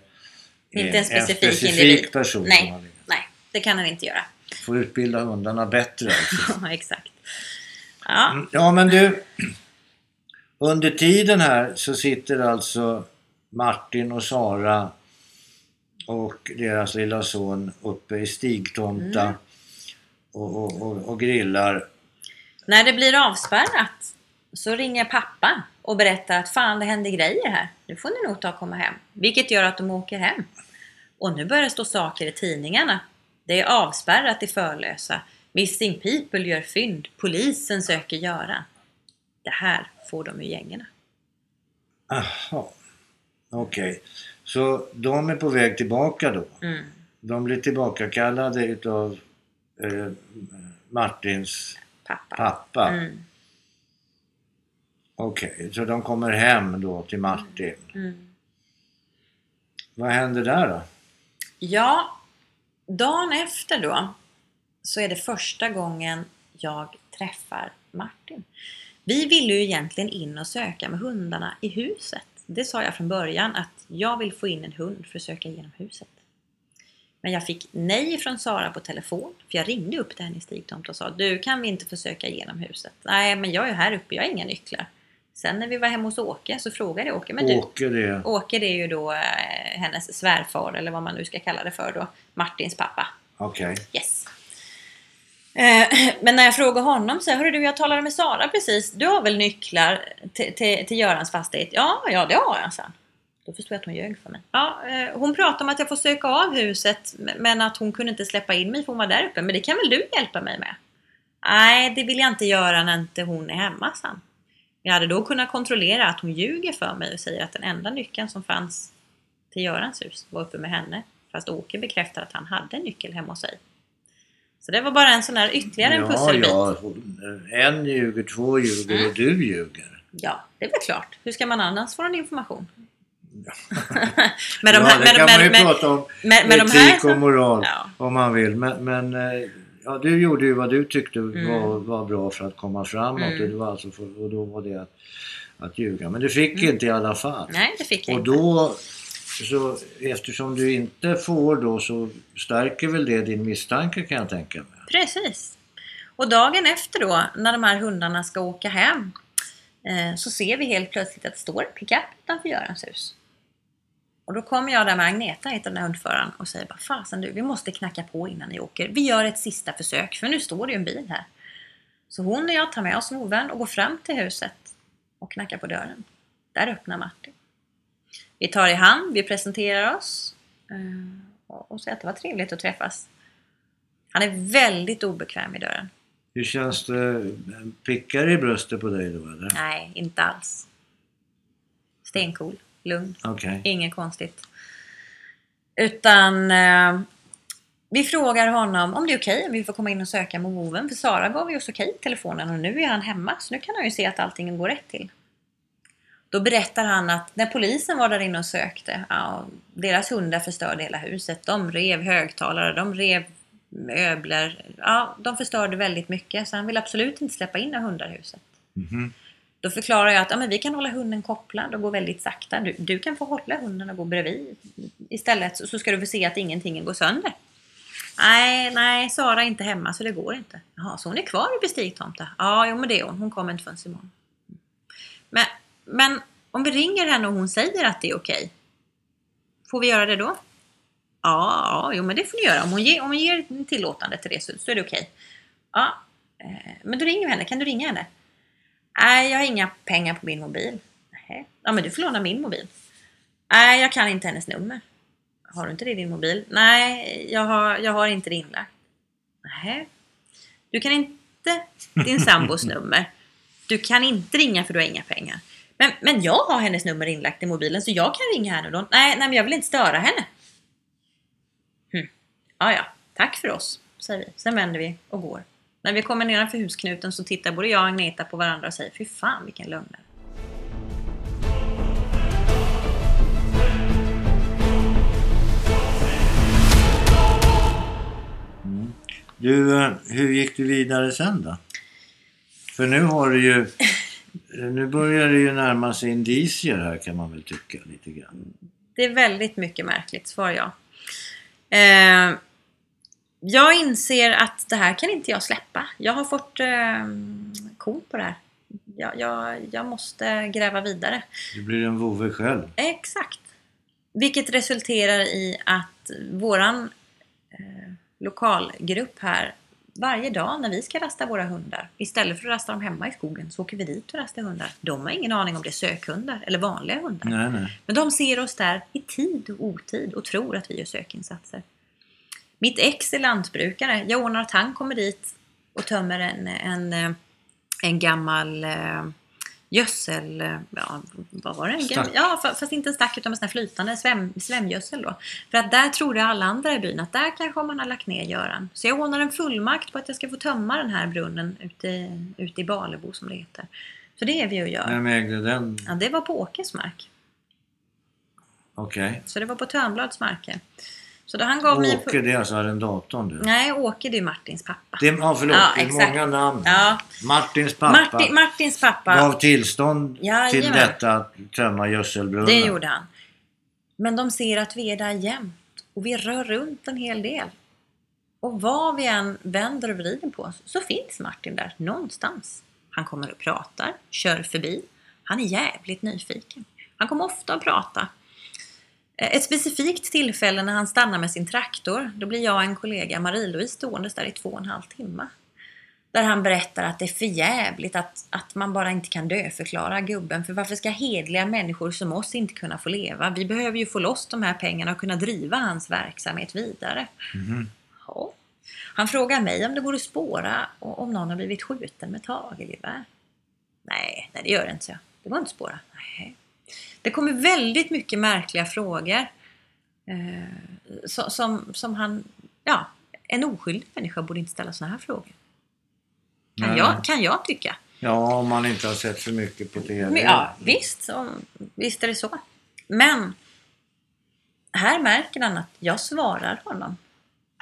Inte en specifik specifik individ. person. Nej. Nej, det kan den inte göra. Får utbilda hundarna bättre alltså. (laughs) Ja, Exakt. Ja, Ja, men du. Under tiden här så sitter alltså Martin och Sara och deras lilla son uppe i Stigtomta Mm. Och, och, och, och grillar. när det blir avspärrat så ringer pappa och berättar att fan det händer grejer här. Nu får ni nog ta och komma hem. Vilket gör att de åker hem. Och nu börjar det stå saker i tidningarna. Det är avspärrat i Förlösa. Missing People gör fynd. Polisen söker Göran. Det här får de ur gängorna. Jaha. Okej. Så de är på väg tillbaka då? Mm. De blir tillbakakallade utav eh, Martins Pappa. pappa. Mm. Okej, så de kommer hem då till Martin. Mm. Vad händer där då? Ja, dagen efter då så är det första gången jag träffar Martin. Vi ville ju egentligen in och söka med hundarna i huset. Det sa jag från början att jag vill få in en hund för att söka igenom huset. Men jag fick nej från Sara på telefon. För jag ringde upp till henne i Stigtomt och sa Du kan vi inte få söka igenom huset? Nej men jag är här uppe, jag har inga nycklar. Sen när vi var hemma hos Åke så frågade jag Åke Men du, Åke det. Åke det är ju då eh, hennes svärfar eller vad man nu ska kalla det för då. Martins pappa. Okej. Yes. Eh, (clears throat) Men när jag frågade honom så hörru du, jag talade med Sara precis. Du har väl nycklar till, till, till Görans fastighet? Ja, ja det har jag, han. Då förstod jag att hon ljög för mig. Ja, eh, hon pratade om att jag får söka av huset men att hon kunde inte släppa in mig för hon var där uppe. Men det kan väl du hjälpa mig med? Nej, det vill jag inte göra när inte hon är hemma, sa han. Jag hade då kunnat kontrollera att hon ljuger för mig och säger att den enda nyckeln som fanns till Görans hus, var uppe med henne. Fast Åke bekräftar att han hade en nyckel hemma hos sig. Så det var bara en sån där ytterligare en pusselbit. Ja, hon- en ljuger, två ljuger Mm. och du ljuger. Ja, det är väl klart. Hur ska man annars få någon information? (laughs) med de ja, här, det med, kan man ju med, prata om. med, med etik och moral Ja. om man vill. Men, men eh, ja, du gjorde ju vad du tyckte Mm. var, var bra för att komma framåt. Mm. Och, det var alltså för, och då var det att, att ljuga. Men du fick Mm. inte i alla fall. Nej, det fick jag Och inte. då, så, eftersom du inte får då så stärker väl det din misstanke kan jag tänka mig. Precis. Och dagen efter då, när de här hundarna ska åka hem, eh, så ser vi helt plötsligt att det står en pickup utanför Görans hus. Och då kommer jag där med Agneta, heter den här hundföraren, och säger bara Fasen du, vi måste knacka på innan ni åker. Vi gör ett sista försök, för nu står det ju en bil här. Så hon och jag tar med oss Moven och går fram till huset och knackar på dörren. Där öppnar Martin. Vi tar i hand, vi presenterar oss eh, och och säger att det var trevligt att träffas. Han är väldigt obekväm i dörren. Hur känns det? Pickar i bröstet på dig då eller? Nej, inte alls. Stencool, lugn, Okej. inget konstigt. Utan eh, vi frågar honom om det är okej om vi får komma in och söka med moven. För Sara gav ju oss okej i telefonen och nu är han hemma så nu kan han ju se att allting går rätt till. Då berättar han att när polisen var där inne och sökte, ja, deras hundar förstörde hela huset. De rev högtalare, de rev möbler. Ja, de förstörde väldigt mycket så han vill absolut inte släppa in några hundar i huset. Mhm. Då förklarar jag att ja, men vi kan hålla hunden kopplad och gå väldigt sakta. Du, du kan få hålla hunden och gå bredvid. Istället så, så ska du få se att ingenting går sönder. Nej, nej, Sara är inte hemma så det går inte. Jaha, så hon är kvar i bestigtomta? Ja, jo men det är hon. Hon kommer inte förrän imorgon. Men, men om vi ringer henne och hon säger att det är okej. Får vi göra det då? Ja, ja, jo men det får ni göra. Om hon ger, om hon ger tillåtande till det så, så är det okej. Ja, eh, men då ringer vi henne. Kan du ringa henne? Nej, jag har inga pengar på min mobil. Nej. Ja, men du får låna min mobil. Nej, jag kan inte hennes nummer. Har du inte det i din mobil? Nej, jag har, jag har inte det inlagt. Nej. Du kan inte din sambos (laughs) nummer. Du kan inte ringa för du har inga pengar. Men, men jag har hennes nummer inlagt i mobilen så jag kan ringa henne då. Nej, nej men jag vill inte störa henne. Hm. Ja, ja. Tack för oss, säger vi. Sen vänder vi och går. När vi kommer nedanför husknuten så tittar både jag och Agneta på varandra och säger Fy fan vilken lögnare. Du, eh, hur gick du vidare sen då? För nu har du ju... Nu börjar det ju närma sig indicier här kan man väl tycka lite grann. Det är väldigt mycket märkligt, svarar jag. Eh, jag inser att det här kan inte jag släppa. Jag har fått eh, kort på det här. Jag, jag, jag måste gräva vidare. Du blir en vovve själv. Exakt. Vilket resulterar i att våran eh, lokalgrupp här varje dag när vi ska rasta våra hundar, istället för att rasta dem hemma i skogen, så åker vi dit och rastar hundar. De har ingen aning om det är sökhundar eller vanliga hundar. Nej, nej. Men de ser oss där i tid och otid och tror att vi gör sökinsatser. Mitt ex är lantbrukare. Jag ordnar att han kommer dit och tömmer en, en, eh, en gammal eh, gödsel... eh, Ja, vad var det? Stack. Ja, fa- fast inte en stack utan en sån här flytande svem, svämgödsel då. För att där trodde alla andra i byn att där kanske man har lagt ner Göran. Så jag ordnar en fullmakt på att jag ska få tömma den här brunnen ute, ute i Balebo som det heter. Så det är vi och gör. Vem ägde den? Ja, det var på Åkes mark. Okej. Så det var på Törnblads marker. Så då han gav mig... en Åke, det är alltså arrendatorn du? Nej, Åke det är Martins pappa. Det, ja, förlåt. Ja, det är exakt. många namn. Ja. Martins pappa Martin, Martins pappa, gav tillstånd Jajamän. till detta att tömma gödselbrunnen. det gjorde han. Men de ser att vi är där jämt och vi rör runt en hel del. Och vad vi än vänder och vrider på oss så finns Martin där någonstans. Han kommer och pratar, kör förbi. Han är jävligt nyfiken. Han kommer ofta att prata. Eh, Ett specifikt tillfälle när han stannar med sin traktor, då blir jag och en kollega, Marie-Louise, ståendes där i två och en halv timme. Där han berättar att det är för jävligt att, att man bara inte kan döförklara gubben. För varför ska hedliga människor som oss inte kunna få leva? Vi behöver ju få loss de här pengarna och kunna driva hans verksamhet vidare. Mhm. Ja. Han frågar mig om det går att spåra och om någon har blivit skjuten med tagelgevär. Nej, nej det gör det inte, så. Det går inte att spåra. Nej. Det kommer väldigt mycket märkliga frågor. Eh, som, som han, ja, en oskyldig människa borde inte ställa sådana här frågor. Kan, jag, kan jag tycka. Ja, om man inte har sett för mycket på TV. Men, ja, visst, så, visst är det så. Men här märker han att jag svarar honom.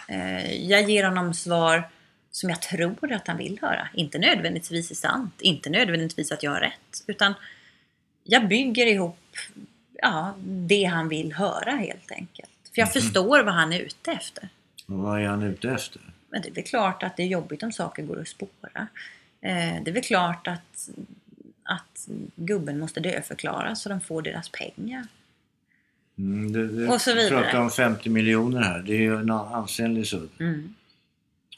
Eh, jag ger honom svar som jag tror att han vill höra. Inte nödvändigtvis är sant, inte nödvändigtvis att jag har rätt. Utan jag bygger ihop ja, det han vill höra helt enkelt. För jag förstår vad han är ute efter. Och vad är han ute efter? Men det är väl klart att det är jobbigt om saker går att spåra. Eh, det är väl klart att, att gubben måste dödförklaras så de får deras pengar. Mm, det, det, Och så vidare. Vi pratar om 50 miljoner här. Det är ju en ansenlig sudd. Mm.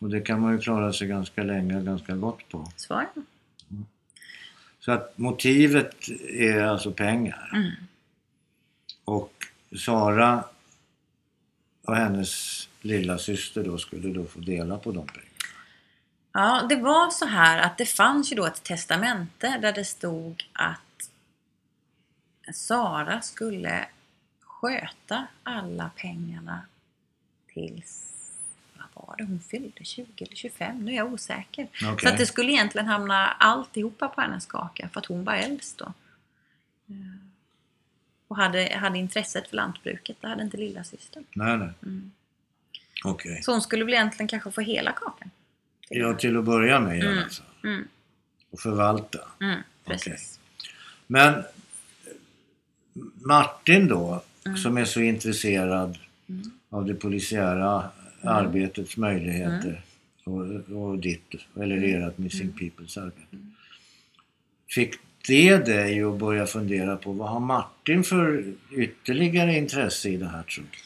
Och det kan man ju klara sig ganska länge och ganska gott på. Svar? Så att motivet är alltså pengar. Mm. Och Sara och hennes lilla syster då skulle då få dela på de pengarna. Ja, det var så här att det fanns ju då ett testamente där det stod att Sara skulle sköta alla pengarna tills, var det, hon fyllde 20 eller 25, nu är jag osäker. Okej. Så att det skulle egentligen hamna alltihopa på hennes kaka för att hon var äldst då. Eh, Och hade, hade intresset för lantbruket, det hade inte lilla syster. Nej, nej. Mm. Okej. Så hon skulle väl egentligen kanske få hela kakan. Ja, till att börja med alla fall. Mm, Och förvalta. mm, precis. Men eh, Martin då, Mm. som är så intresserad av det polisiära Mm. arbetets möjligheter och, och ditt, eller Mm. ert Missing Peoples arbete. Fick det dig att börja fundera på vad har Martin för ytterligare intresse i det här tror du?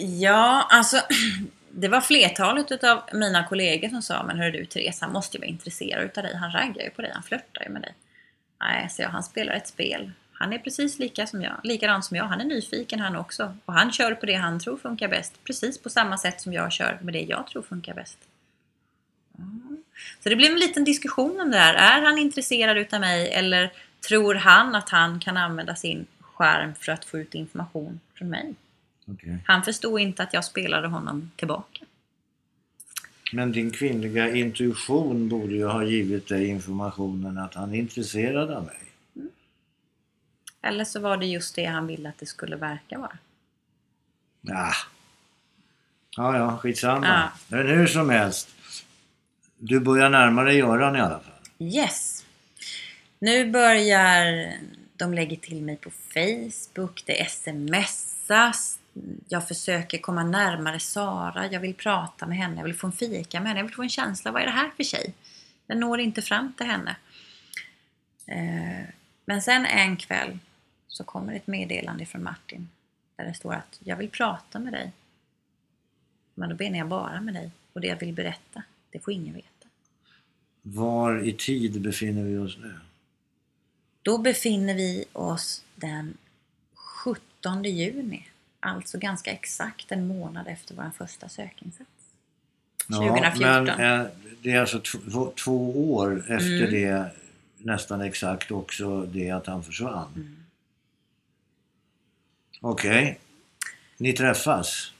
Ja, alltså (clears throat) det var flertalet utav mina kollegor som sa Men hörru du Therese, han måste ju vara intresserad utav dig. Han raggar ju på dig, han flörtar ju med dig. Nej, så jag, han spelar ett spel. Han är precis lika som jag, likadan som jag. Han är nyfiken han också. Och han kör på det han tror funkar bäst. Precis på samma sätt som jag kör med det jag tror funkar bäst. Mm. Så det blev en liten diskussion om det här. Är han intresserad utav mig eller tror han att han kan använda sin skärm för att få ut information från mig? Okej. Han förstod inte att jag spelade honom tillbaka. Men din kvinnliga intuition borde ju ha givit dig informationen att han är intresserad av mig. Eller så var det just det han ville att det skulle verka vara. Ja, ja, ja skitsamma. Ja. Men hur som helst. Du börjar närma dig Göran i alla fall. Yes! Nu börjar de lägga till mig på Facebook, det smsas. Jag försöker komma närmare Sara. Jag vill prata med henne. Jag vill få en fika med henne. Jag vill få en känsla. Vad är det här för tjej? Jag når inte fram till henne. Eh, Men sen en kväll så kommer ett meddelande från Martin. Där det står att jag vill prata med dig. Men då menar jag bara med dig. Och det jag vill berätta, det får ingen veta. Var i tid befinner vi oss nu? Då befinner vi oss den 17 juni. Alltså ganska exakt en månad efter vår första sökinsats. 2014. men eh, det är alltså två, två år efter Mm. det, nästan exakt också det att han försvann. Mm. Okej. Ni träffas?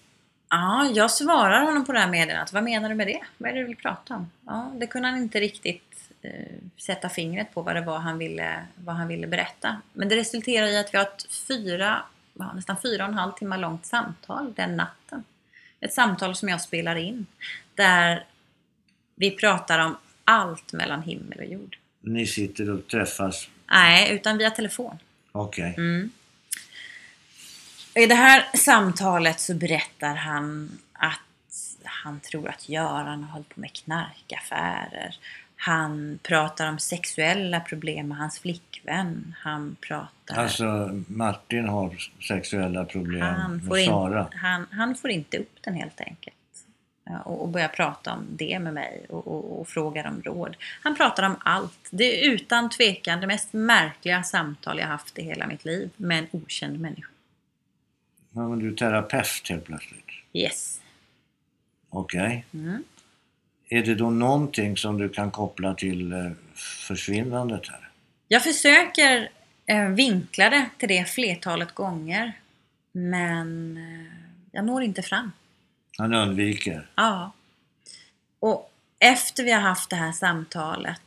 Ja, jag svarar honom på det här meddelandet. Vad menar du med det? Vad är det du vill prata om? Ja, det kunde han inte riktigt eh, sätta fingret på vad det var han ville, vad han ville berätta. Men det resulterar i att vi har ett fyra, nästan fyra och en halv timme långt samtal den natten. Ett samtal som jag spelar in. Där vi pratar om allt mellan himmel och jord. Ni sitter och träffas? Nej, utan via telefon. Okej. Mm. I det här samtalet så berättar han att han tror att Göran har hållit på med knarkaffärer. Han pratar om sexuella problem med hans flickvän. Han pratar... Alltså Martin har sexuella problem han, får med in, Sara. han, han får inte upp den helt enkelt. Ja, Och, och börjar prata om det med mig och, och, och frågar om råd. Han pratar om allt. Det är utan tvekan det mest märkliga samtal jag haft i hela mitt liv med en okänd människa. Ja, men du är terapeut helt plötsligt. Yes. Okej. Mm. Är det då någonting som du kan koppla till eh, försvinnandet här? Jag försöker eh, vinkla det till det flertalet gånger. Men eh, jag når inte fram. Han undviker. Ja. Och efter vi har haft det här samtalet,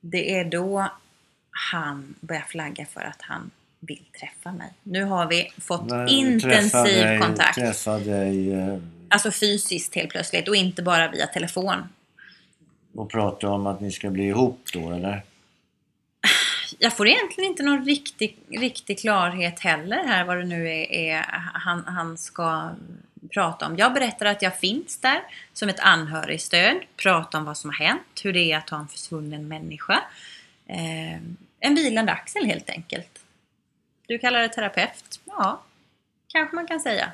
det är då han börjar flagga för att han vill träffa mig. Nu har vi fått Men träffa intensiv dig, kontakt. Träffa dig eh, Alltså fysiskt helt plötsligt och inte bara via telefon. och prata om att ni ska bli ihop då eller? Jag får egentligen inte någon riktig, riktig klarhet heller här vad det nu är, är han, han ska prata om. Jag berättar att jag finns där som ett anhörigstöd, pratar om vad som har hänt, hur det är att ha en försvunnen människa. Eh, en vilande axel helt enkelt. Du kallar det terapeut? Ja, kanske man kan säga.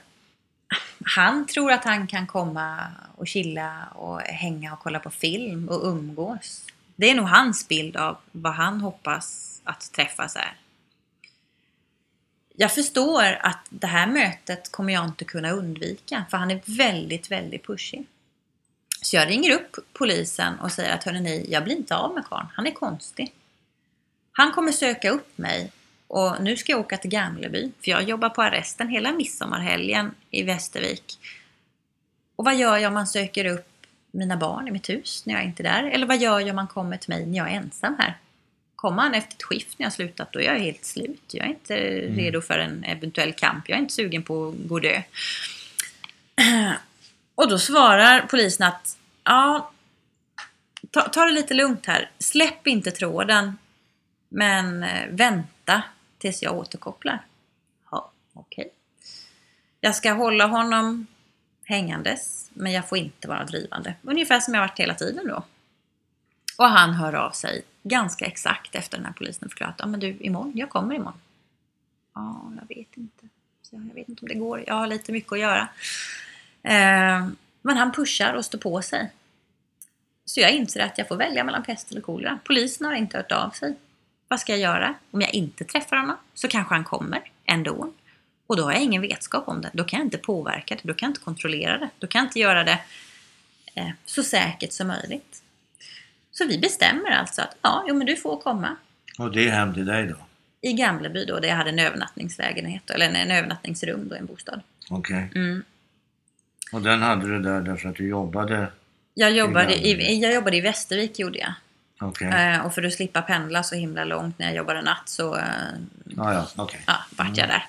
Han tror att han kan komma och chilla och hänga och kolla på film och umgås. Det är nog hans bild av vad han hoppas att träffas är. Jag förstår att det här mötet kommer jag inte kunna undvika för han är väldigt, väldigt pushig. Så jag ringer upp polisen och säger att hörni, jag blir inte av med karln. Han är konstig. Han kommer söka upp mig och nu ska jag åka till Gamleby för jag jobbar på arresten hela midsommarhelgen i Västervik. Och vad gör jag om man söker upp mina barn i mitt hus när jag inte är där? Eller vad gör jag om man kommer till mig när jag är ensam här? Kommer han efter ett skift när jag slutat, då är jag helt slut. Jag är inte redo för en eventuell kamp. Jag är inte sugen på att gå och dö. (clears throat) Och då svarar polisen att ja, ta, ta det lite lugnt här. Släpp inte tråden. Men eh, vänta tills jag återkopplar. Ja, okej. Jag ska hålla honom hängandes, men jag får inte vara drivande. Ungefär som jag varit hela tiden då. Och han hör av sig ganska exakt efter den här polisen förklarat. Ja men du, imorgon, jag kommer imorgon. Ja, jag vet inte. Så jag vet inte om det går. Jag har lite mycket att göra. Eh, men han pushar och står på sig. Så jag inser att jag får välja mellan pest eller kolera. Polisen har inte hört av sig. Vad ska jag göra? Om jag inte träffar honom så kanske han kommer ändå. Och då har jag ingen vetskap om det. Då kan jag inte påverka det. Då kan jag inte kontrollera det. Då kan jag inte göra det eh, så säkert som möjligt. Så vi bestämmer alltså att ja, jo, men du får komma. Och det är hem till dig då? I Gamleby då, där jag hade en övernattningslägenhet, eller en, en övernattningsrum då, i en bostad. Okej. Mm. Och den hade du där därför att du jobbade? Jag, jobbade Gamleby. i, jag jobbade i Västervik gjorde jag. Okej. Eh, och för att slippa pendla så himla långt när jag jobbade natt så eh, Ja, ja, okej. ja, vart jag där.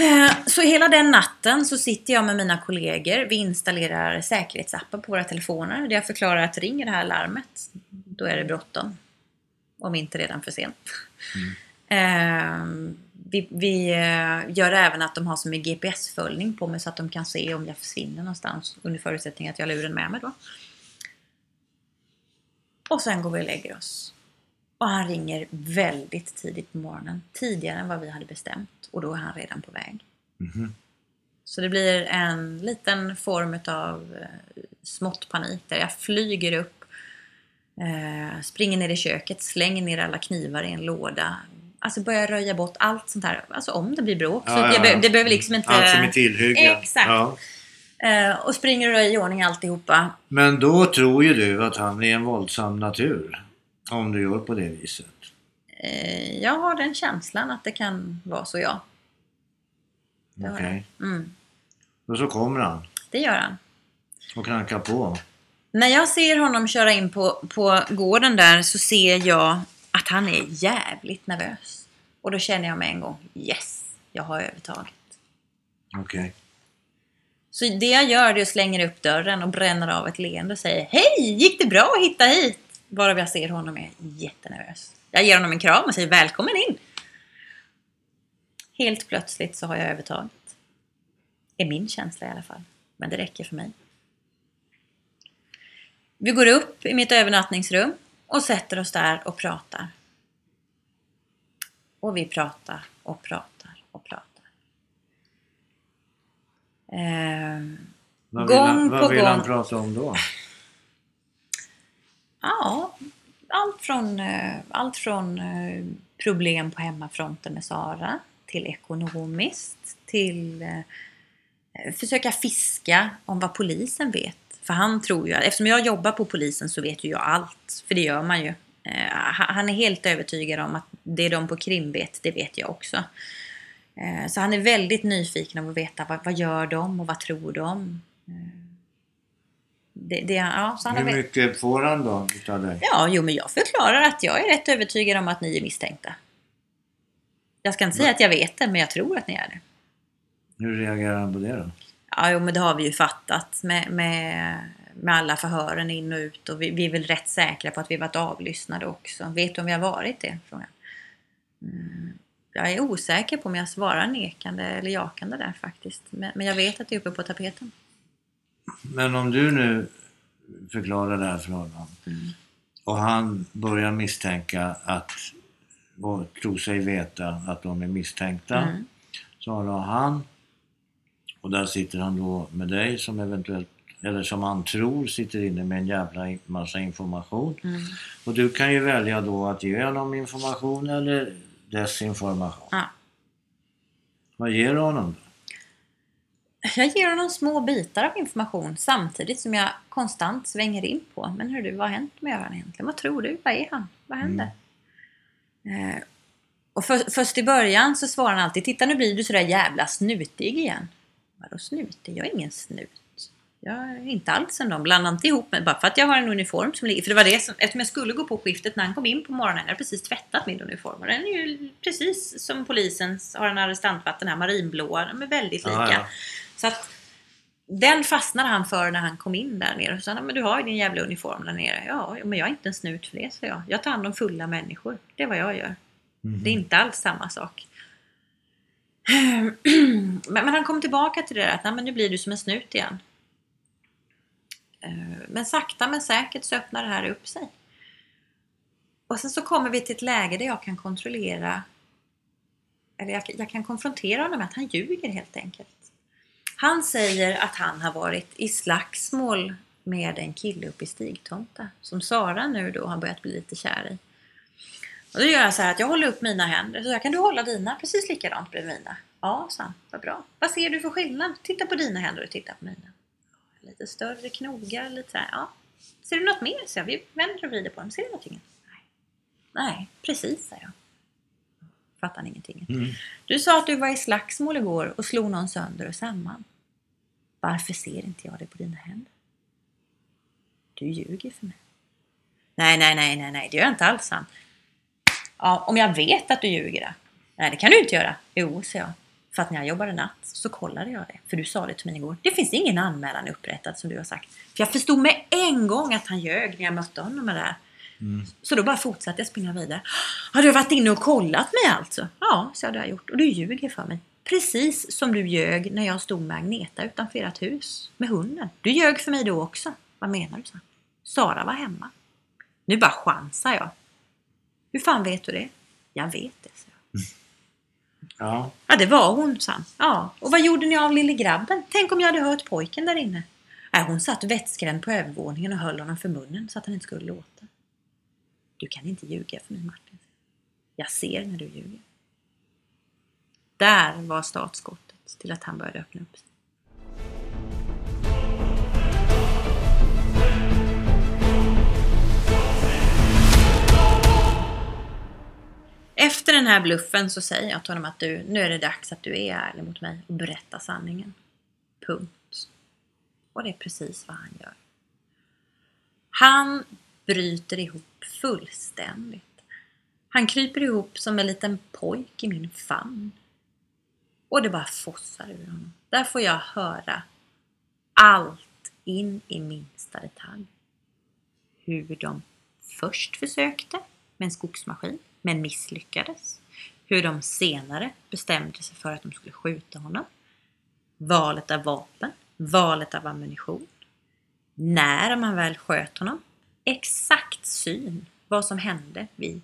Eh, Så hela den natten så sitter jag med mina kollegor. Vi installerar säkerhetsappar på våra telefoner. Där jag förklarar att ringer det här larmet, då är det bråttom. Om inte redan för sent. Eh, Vi, vi eh, gör även att de har som en GPS-följning på mig så att de kan se om jag försvinner någonstans. Under förutsättning att jag har luren med mig då. Och sen går vi och lägger oss. Och han ringer väldigt tidigt på morgonen. Tidigare än vad vi hade bestämt. Och då är han redan på väg. Mhm. Så det blir en liten form av eh, smått panik där jag flyger upp, eh, springer ner i köket, slänger ner alla knivar i en låda. Alltså börjar röja bort allt sånt här. Alltså om det blir bråk. så Ja, ja, ja. det behöver liksom inte... Allt som är tillhygge. Exakt. Eh, och springer och röjer i ordning alltihopa. Men då tror ju du att han är en våldsam natur. Om du gör på det viset. Eh, jag har den känslan att det kan vara så, ja. Okej. jag. Mm, Och så kommer han det gör han. och knackar på. När jag ser honom köra in på, på gården där så ser jag att han är jävligt nervös. Och då känner jag med en gång, yes, jag har övertaget. Okej. Så det jag gör är att slänga upp dörren och bränner av ett leende och säger Hej! Gick det bra att hitta hit? Varav jag ser honom är jättenervös. Jag ger honom en kram och säger Välkommen in! Helt plötsligt så har jag övertaget. Är min känsla i alla fall. Men det räcker för mig. Vi går upp i mitt övernattningsrum och sätter oss där och pratar. Och vi pratar och pratar och pratar. Ehm, Vad Gång han, på vad vill han gång. prata om då? Ja, allt från, eh, allt från eh, problem på hemmafronten med Sara till ekonomiskt till eh, försöka fiska om vad polisen vet. För han tror ju, eftersom jag jobbar på polisen så vet ju jag allt. För det gör man ju. Han är helt övertygad om att det är de på krim vet, det vet jag också. Eh, Så han är väldigt nyfiken på att veta vad, vad gör de och vad tror de? Eh, Det, det, ja, Hur väl- mycket får han då utav dig? Ja, jo men jag förklarar att jag är rätt övertygad om att ni är misstänkta. Jag ska inte säga att jag vet det, men jag tror att ni är det. Hur reagerar han på det då? Ja, jo, men det har vi ju fattat med, med, med alla förhören in och ut och vi, vi är väl rätt säkra på att vi varit avlyssnade också. Vet du om vi har varit det? Frågan. Mm. Jag är osäker på om jag svarar nekande eller jakande där faktiskt. Men, men jag vet att det är uppe på tapeten. Men om du nu förklarar det här för honom Mm. och han börjar misstänka att och tror sig veta att de är misstänkta. Mm. Så har han och där sitter han då med dig som eventuellt eller som han tror sitter inne med en jävla massa information. Mm. Och du kan ju välja då att ge honom information eller desinformation. Ja. Vad ger du honom? Jag ger honom små bitar av information samtidigt som jag konstant svänger in på. Men hur du, vad har hänt med Göran egentligen? Vad tror du? Vad är han? Vad händer? Eh, och för, först i början så svarar han alltid Titta nu blir du sådär jävla snutig igen. Vadå snutig? Jag är ingen snut. Jag är inte alls en dem. Blandar inte ihop mig bara för att jag har en uniform som ligger... För det var det som... Eftersom jag skulle gå på skiftet när han kom in på morgonen. Jag hade precis tvättat min uniform. Och den är ju precis som polisens har en arrestantvatt. Den här marinblåa. De är väldigt lika. Ja, ja. Så att den fastnade han för när han kom in där nere. Så sa men du har ju din jävla uniform där nere. Ja, men jag är inte en snut för det, så jag. Jag tar hand om fulla människor. Det är vad jag gör. Mhm. Det är inte alls samma sak. (clears throat) men, men han kom tillbaka till det där att Nej, men nu blir du som en snut igen. Eh, men sakta men säkert så öppnar det här upp sig. Och sen så kommer vi till ett läge där jag kan kontrollera eller jag, jag kan konfrontera honom med att han ljuger helt enkelt. Han säger att han har varit i slagsmål med en kille uppe i Stigtomta som Sara nu då har börjat bli lite kär i. Och då gör jag så här att jag håller upp mina händer. Så jag kan du hålla dina precis likadant bredvid mina? Ja, sa han. Vad bra. Vad ser du för skillnad? Titta på dina händer och titta på mina. Lite större knogar, lite så här. Ja. Ser du något mer? Så jag. Vi vänder och vrider på dem. Ser du någonting? Nej. Nej, precis, sa jag. Fattar ingenting. Mm. Du sa att du var i slagsmål igår och slog någon sönder och samman. Varför ser inte jag det på dina händer? Du ljuger för mig. Nej, nej, nej, nej, nej, det gör jag inte alls, han. Ja, om jag vet att du ljuger då? Nej, det kan du inte göra. Jo, sa jag. För att när jag jobbade natt så kollade jag det. För du sa det till mig igår. Det finns ingen anmälan upprättad som du har sagt. För jag förstod med en gång att han ljög när jag mötte honom med det här. Så då bara fortsatte jag springa vidare. Har du varit inne och kollat mig alltså? Ja, så hade jag gjort. Och du ljuger för mig. Precis som du ljög när jag stod med Agneta utanför ert hus med hunden. Du ljög för mig då också. Vad menar du? Så? Sara var hemma. Nu bara chansar jag. Hur fan vet du det? Jag vet det. Ja. Ja, det var hon, sa han. Ja, och vad gjorde ni av lille grabben? Tänk om jag hade hört pojken där inne. Nej, hon satt vettskrämd på övervåningen och höll honom för munnen så att han inte skulle låta. Du kan inte ljuga för mig, Martin. Jag ser när du ljuger. Där var startskottet till att han började öppna upp sig. Efter den här bluffen så säger jag till honom att du, nu är det dags att du är ärlig mot mig och berättar sanningen. Punkt. Och det är precis vad han gör. Han bryter ihop fullständigt. Han kryper ihop som en liten pojk i min famn. Och det bara fossar ur honom. Där får jag höra allt in i minsta detalj. Hur de först försökte med en skogsmaskin, men misslyckades. Hur de senare bestämde sig för att de skulle skjuta honom. Valet av vapen, valet av ammunition. När man väl sköt honom. Exakt syn vad som hände vid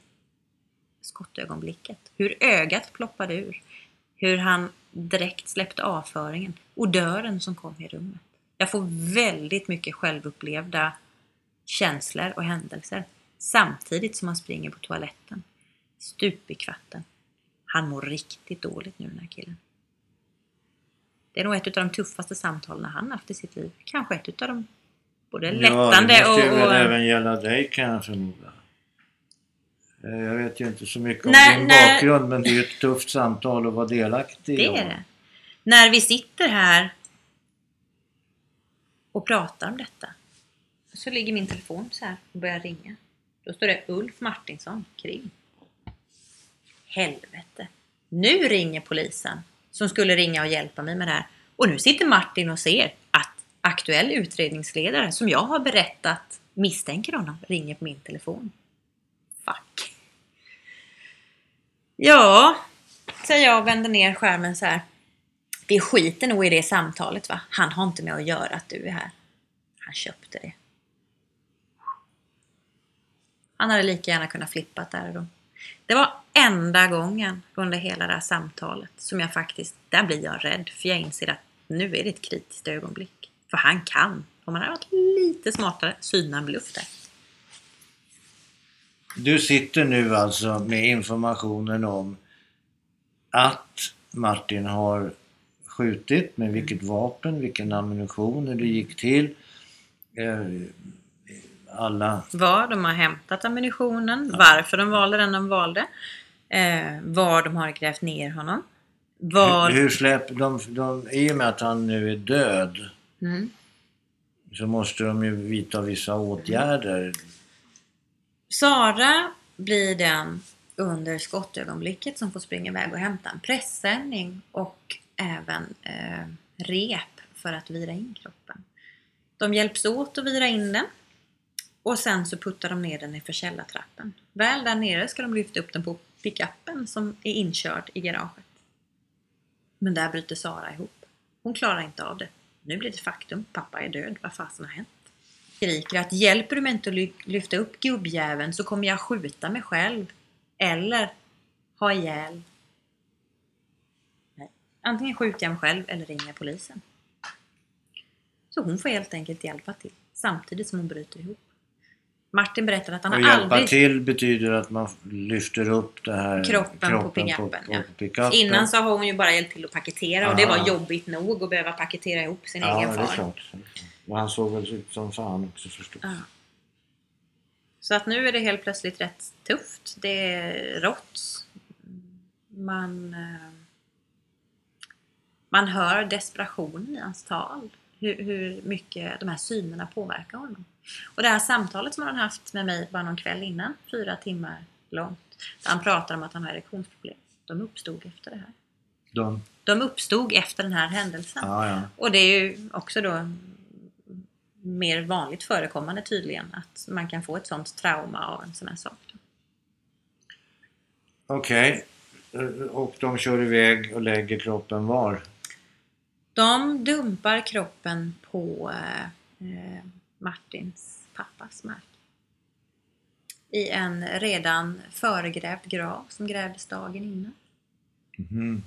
skottögonblicket. Hur ögat ploppade ur. Hur han direkt släppte avföringen. Odören som kom i rummet. Jag får väldigt mycket självupplevda känslor och händelser. Samtidigt som man springer på toaletten. Stup i kvatten. Han mår riktigt dåligt nu den här killen. Det är nog ett av de tuffaste samtalen han haft i sitt liv. Kanske ett av de både ja, lättande det måste och... ju väl och även gälla dig kan jag förmoda. Eh, Jag vet ju inte så mycket om Nej, din nej. bakgrund men det är ju ett tufft samtal att vara delaktig Det i. är det. När vi sitter här och pratar om detta så ligger min telefon så här och börjar ringa. Då står det Ulf Martinsson, krim. Helvete! Nu ringer polisen som skulle ringa och hjälpa mig med det här. Och nu sitter Martin och ser att aktuell utredningsledare som jag har berättat misstänker honom ringer på min telefon. Fuck! Ja, säger jag och vänder ner skärmen så här. Vi skiter nog i det samtalet va. Han har inte med att göra att du är här. Han köpte det. Han hade lika gärna kunnat flippat där och då. Det var enda gången under hela det här samtalet som jag faktiskt, där blir jag rädd för jag inser att nu är det ett kritiskt ögonblick. För han kan, om han hade varit lite smartare, syna en bluff där. Du sitter nu alltså med informationen om att Martin har skjutit, med vilket vapen, vilken ammunition, hur det gick till. Eh, alla... Var de har hämtat ammunitionen, varför de valde den de valde, eh, var de har grävt ner honom. Var... Hur släpper de, de... I och med att han nu är död Mm. så måste de ju vidta vissa åtgärder. Sara blir den under skottögonblicket som får springa iväg och hämta en pressändning och även eh, rep för att vira in kroppen. De hjälps åt att vira in den och sen så puttar de ner den i källartrappen. Väl där nere ska de lyfta upp den på pickuppen som är inkörd i garaget. Men där bryter Sara ihop. Hon klarar inte av det. Nu blir det faktum. Pappa är död. Vad fasen har hänt? Skriker att hjälper du mig inte att lyfta upp gubbjäveln så kommer jag skjuta mig själv. Eller ha ihjäl. Nej. Antingen skjuter jag mig själv eller ringer polisen. Så hon får helt enkelt hjälpa till. Samtidigt som hon bryter ihop. Martin berättar att han Och har hjälpa aldrig... till betyder att man lyfter upp det här Kroppen på på, pickupen, ja. pickupen. Innan så har hon ju bara hjälpt till att paketera och det var jobbigt nog att behöva paketera ihop sin Ja, egen det är far. klart. Och han såg väl ut som fan också förstås. Ja. Så att nu är det helt plötsligt rätt tufft. Det är rått. Man, eh, man hör desperationen i hans tal. Hur, hur mycket de här synerna påverkar honom. Och det här samtalet som han haft med mig bara någon kväll innan, fyra timmar långt, där han pratar om att han har erektionsproblem. De uppstod efter det här. De, De uppstod efter den här händelsen. ja, ja. Och det är ju också då mer vanligt förekommande tydligen att man kan få ett sånt trauma av en sån här sak. Okej. Eh, Och de kör iväg och lägger kroppen var? De dumpar kroppen på eh, Martins pappas mark. I en redan föregrävd grav som grävdes dagen innan. Mhm.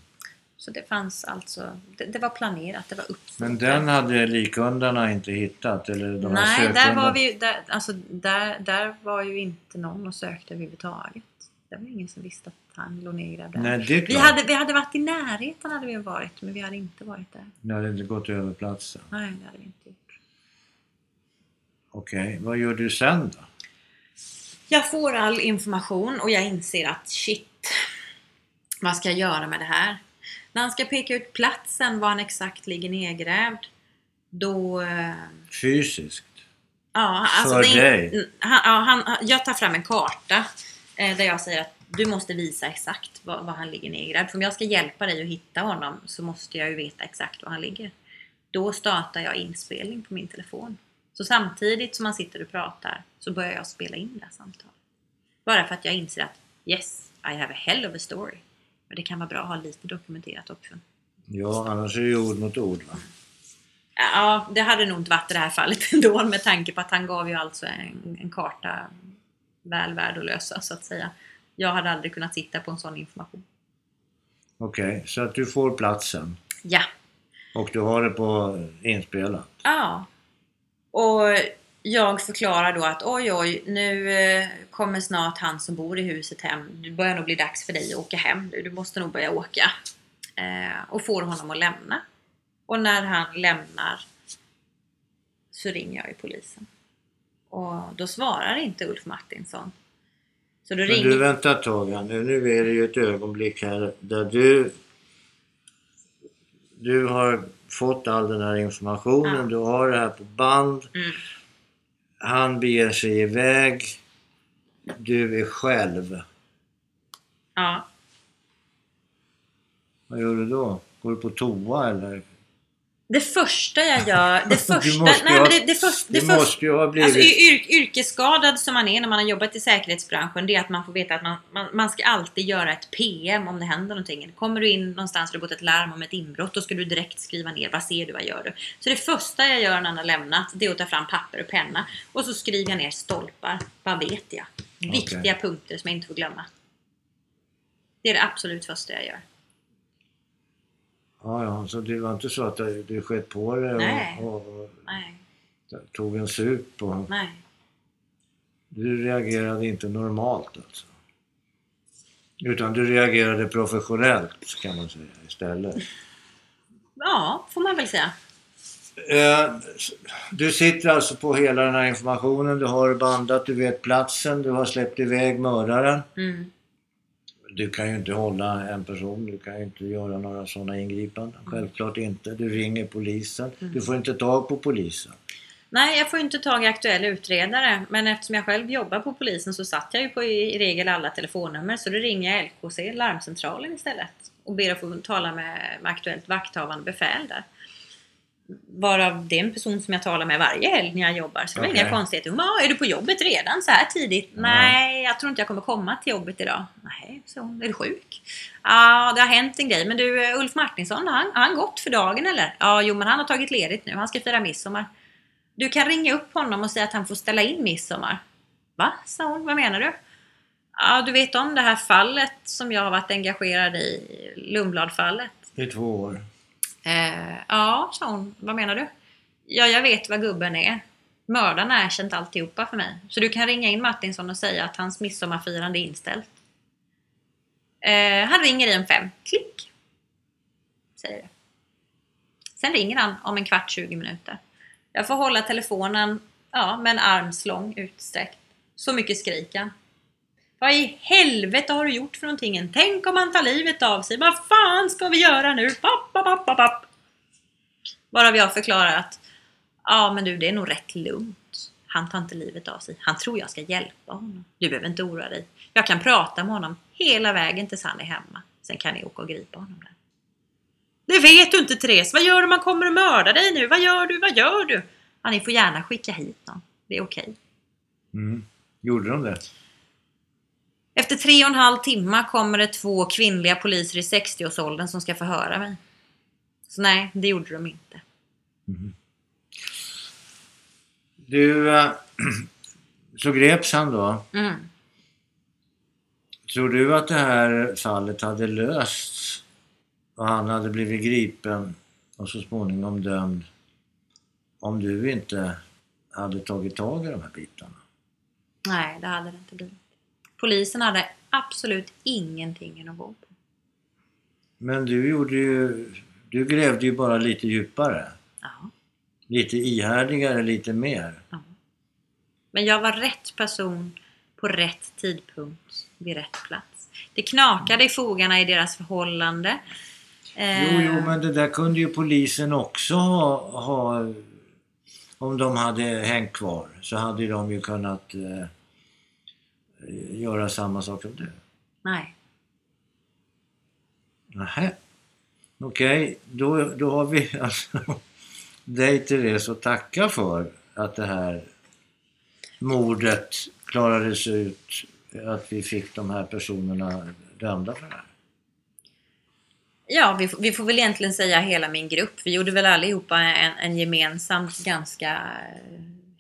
Så det fanns alltså, det, det var planerat, det var uppsåt. Men den hade likundarna inte hittat? Eller de Nej, där var, vi, där, alltså, där, där var ju inte någon och sökte överhuvudtaget. Det var ingen som visste att han låg nedgrävd där. Nej, det är vi, klart. hade, vi hade varit i närheten hade vi varit, men vi hade inte varit där. Ni hade inte gått över platsen. Nej, det hade vi inte gjort. Okej, vad gör du sen då? Jag får all information och jag inser att shit, vad ska jag göra med det här? När han ska peka ut platsen var han exakt ligger nedgrävd, då... eh, Fysiskt? Ja, alltså För dig? Han, ja, han, jag tar fram en karta där jag säger att du måste visa exakt var, var han ligger nedgrävd. För om jag ska hjälpa dig att hitta honom så måste jag ju veta exakt var han ligger. Då startar jag inspelning på min telefon. Så samtidigt som man sitter och pratar så börjar jag spela in det här samtalet. Bara för att jag inser att yes, I have a hell of a story. Men det kan vara bra att ha lite dokumenterat också. Ja, annars är det ju ord mot ord va? Ja, det hade nog inte varit i det här fallet (laughs) ändå med tanke på att han gav ju alltså en, en karta väl värd att lösa så att säga. Jag hade aldrig kunnat sitta på en sån information. Okej, så att du får platsen Ja. och du har det på inspelat. Ja. Och jag förklarar då att oj oj, nu eh, kommer snart han som bor i huset hem. Det börjar nog bli dags för dig att åka hem. Du måste nog börja åka. Eh, och får honom att lämna. Och när han lämnar så ringer jag ju polisen. Och då svarar inte Ulf Martinsson. Så då Men ringer... du, vänta ett tag här nu. Nu är det ju ett ögonblick här där du... Du har fått all den här informationen, Ja. du har det här på band. Mm. Han beger sig iväg. Du är själv. Ja. Vad gör du då? Går du på toa eller? Det första jag gör... Det (laughs) första... Nej, men det, det, först, det, Det blivit... Alltså yr, yrkesskadad som man är när man har jobbat i säkerhetsbranschen, det är att man får veta att man, man, man ska alltid göra ett PM om det händer någonting. Kommer du in någonstans och det har gått ett larm om ett inbrott, då ska du direkt skriva ner vad ser du, vad gör du? Så det första jag gör när han har lämnat, det är att ta fram papper och penna och så skriver jag ner stolpar. Vad vet jag? Viktiga punkter som jag inte får glömma. Det är det absolut första jag gör. Ja, ja, så det var inte så att du, skett på det Nej. och, och, och Nej, tog en sup och... nej. Du reagerade inte normalt alltså? Utan du reagerade professionellt kan man säga istället. Ja, får man väl säga. Eh, Du sitter alltså på hela den här informationen, du har bandat, du vet platsen, du har släppt iväg mördaren. Mm. Du kan ju inte hålla en person, du kan ju inte göra några sådana ingripanden. Självklart inte. Du ringer polisen. Du får inte tag på polisen. Nej, jag får inte tag i aktuell utredare. Men eftersom jag själv jobbar på polisen så satt jag ju på i regel alla telefonnummer. Så då ringer jag LKC, larmcentralen istället. Och ber att få tala med, med aktuellt vakthavande befäl där. Varav det är en person som jag talar med varje helg när jag jobbar. Så det var Okej. inga konstigheter. Hon bara, "Ja, är du på jobbet redan så här tidigt? Nej, jag tror inte jag kommer komma till jobbet idag. Nej, så. Är du sjuk? Ja, det har hänt en grej. Men du, Ulf Martinsson, har han, har han gått för dagen eller? Ja, jo men han har tagit ledigt nu. Han ska fira midsommar. Du kan ringa upp honom och säga att han får ställa in midsommar. Va? sa hon. Vad menar du? Ja, du vet om det här fallet som jag har varit engagerad i. Lundbladfallet. I två år. Eh, ja, sa hon. Vad menar du? Ja, jag vet vad gubben är. Mördaren har erkänt alltihopa för mig. Så du kan ringa in Martinsson och säga att hans midsommarfirande är inställt. Eh, han ringer i en fem. Klick! Säger det. Sen ringer han om en kvart, 20 minuter. Jag får hålla telefonen ja, med en armslång utsträckt. Så mycket skriker han. Vad i helvete har du gjort för någonting? Tänk om han tar livet av sig. Vad fan ska vi göra nu? Papp, papp, papp, papp, papp. Varav jag förklarar att ja men du det är nog rätt lugnt. Han tar inte livet av sig. Han tror jag ska hjälpa honom. Du behöver inte oroa dig. Jag kan prata med honom hela vägen tills han är hemma. Sen kan ni åka och gripa honom där. Det vet du inte Therese. Vad gör du om han kommer och mördar dig nu? Vad gör du? Vad gör du? Ja, ni får gärna skicka hit någon. Det är okej. Mm. Gjorde de det? Efter tre och en halv timme kommer det två kvinnliga poliser i 60-årsåldern som ska förhöra mig. Så nej, det gjorde de inte. Du, eh, (clears throat) så greps han då. Mm. Tror du att det här fallet hade lösts och han hade blivit gripen och så småningom dömd om du inte hade tagit tag i de här bitarna? Nej, det hade det inte blivit. Polisen hade absolut ingenting att gå på. Men du gjorde ju... Du grävde ju bara lite djupare. Ja. Lite ihärdigare, lite mer. Men jag var rätt person på rätt tidpunkt vid rätt plats. Det knakade i fogarna i deras förhållande. Eh, Jo, jo, men det där kunde ju polisen också ha... ha om de hade hängt kvar så hade de ju kunnat eh, göra samma sak som du. Nej. Nähä. Okej, då, då har vi (laughs) alltså dig Therese att tacka för att det här mordet klarades ut. Att vi fick de här personerna dömda för det här. Ja, vi, vi får väl egentligen säga hela min grupp. Vi gjorde väl allihopa en, en gemensamt ganska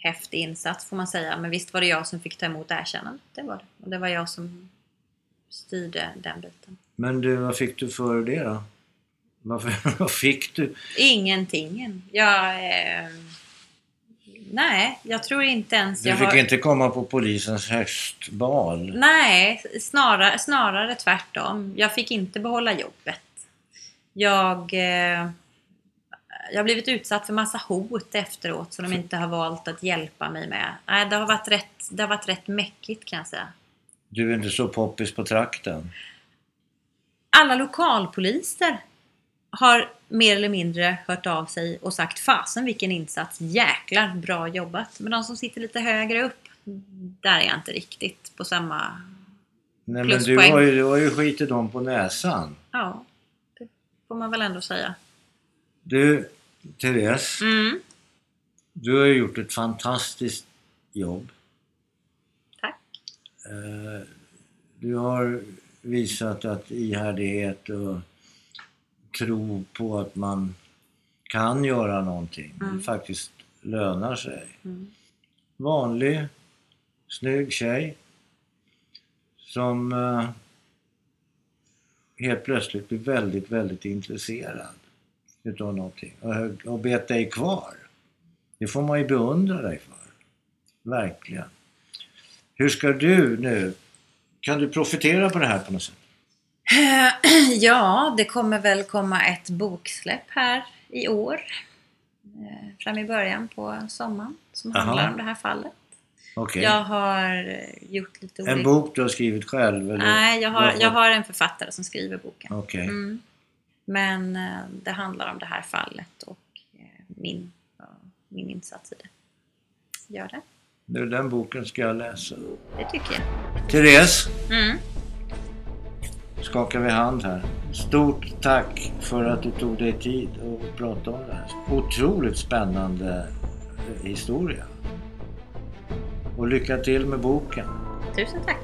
häftig insats får man säga. Men visst var det jag som fick ta emot erkännandet. Det var det. Och det var jag som styrde den biten. Men du, vad fick du för det då? Varför, (laughs) vad fick du? Ingenting. Jag... Eh, nej, jag tror inte ens Du jag fick har... inte komma på polisens höstbal. Nej, snarare, snarare tvärtom. Jag fick inte behålla jobbet. Jag, eh, jag har blivit utsatt för massa hot efteråt som de inte har valt att hjälpa mig med. Nej, det har varit rätt, det har varit rätt mäckigt kan jag säga. Du är inte så poppis på trakten. Alla lokalpoliser har mer eller mindre hört av sig och sagt fasen vilken insats, jäklar bra jobbat. Men de som sitter lite högre upp, där är jag inte riktigt på samma... Nej men du har, ju, du har ju skitit dem på näsan. Ja, det får man väl ändå säga. Du, Therese. Mm, Du har gjort ett fantastiskt jobb. tack. Eh, Du har visat att ihärdighet och tro på att man kan göra någonting Mm. faktiskt lönar sig. Mm. Vanlig, snygg tjej som eh, helt plötsligt blir väldigt, väldigt intresserad utav någonting och, och bet dig kvar. Det får man ju beundra dig för. Verkligen. Hur ska du nu, kan du profitera på det här på något sätt? (clears throat) Ja, det kommer väl komma ett boksläpp här i år. eh, Fram i början på sommaren som Jaha. handlar om det här fallet. Okej. Jag har gjort lite olika... En bok du har skrivit själv? Eller? Nej, jag har, jag har en författare som skriver boken. Okej. Mm. Men eh, det handlar om det här fallet och eh, min, min insats i det. Gör det. Nu, Den boken ska jag läsa. Det tycker jag. Therese, Mm. skakar vi hand här. Stort tack för att du tog dig tid att prata om det här. Otroligt spännande eh, historia. Och lycka till med boken. Tusen tack.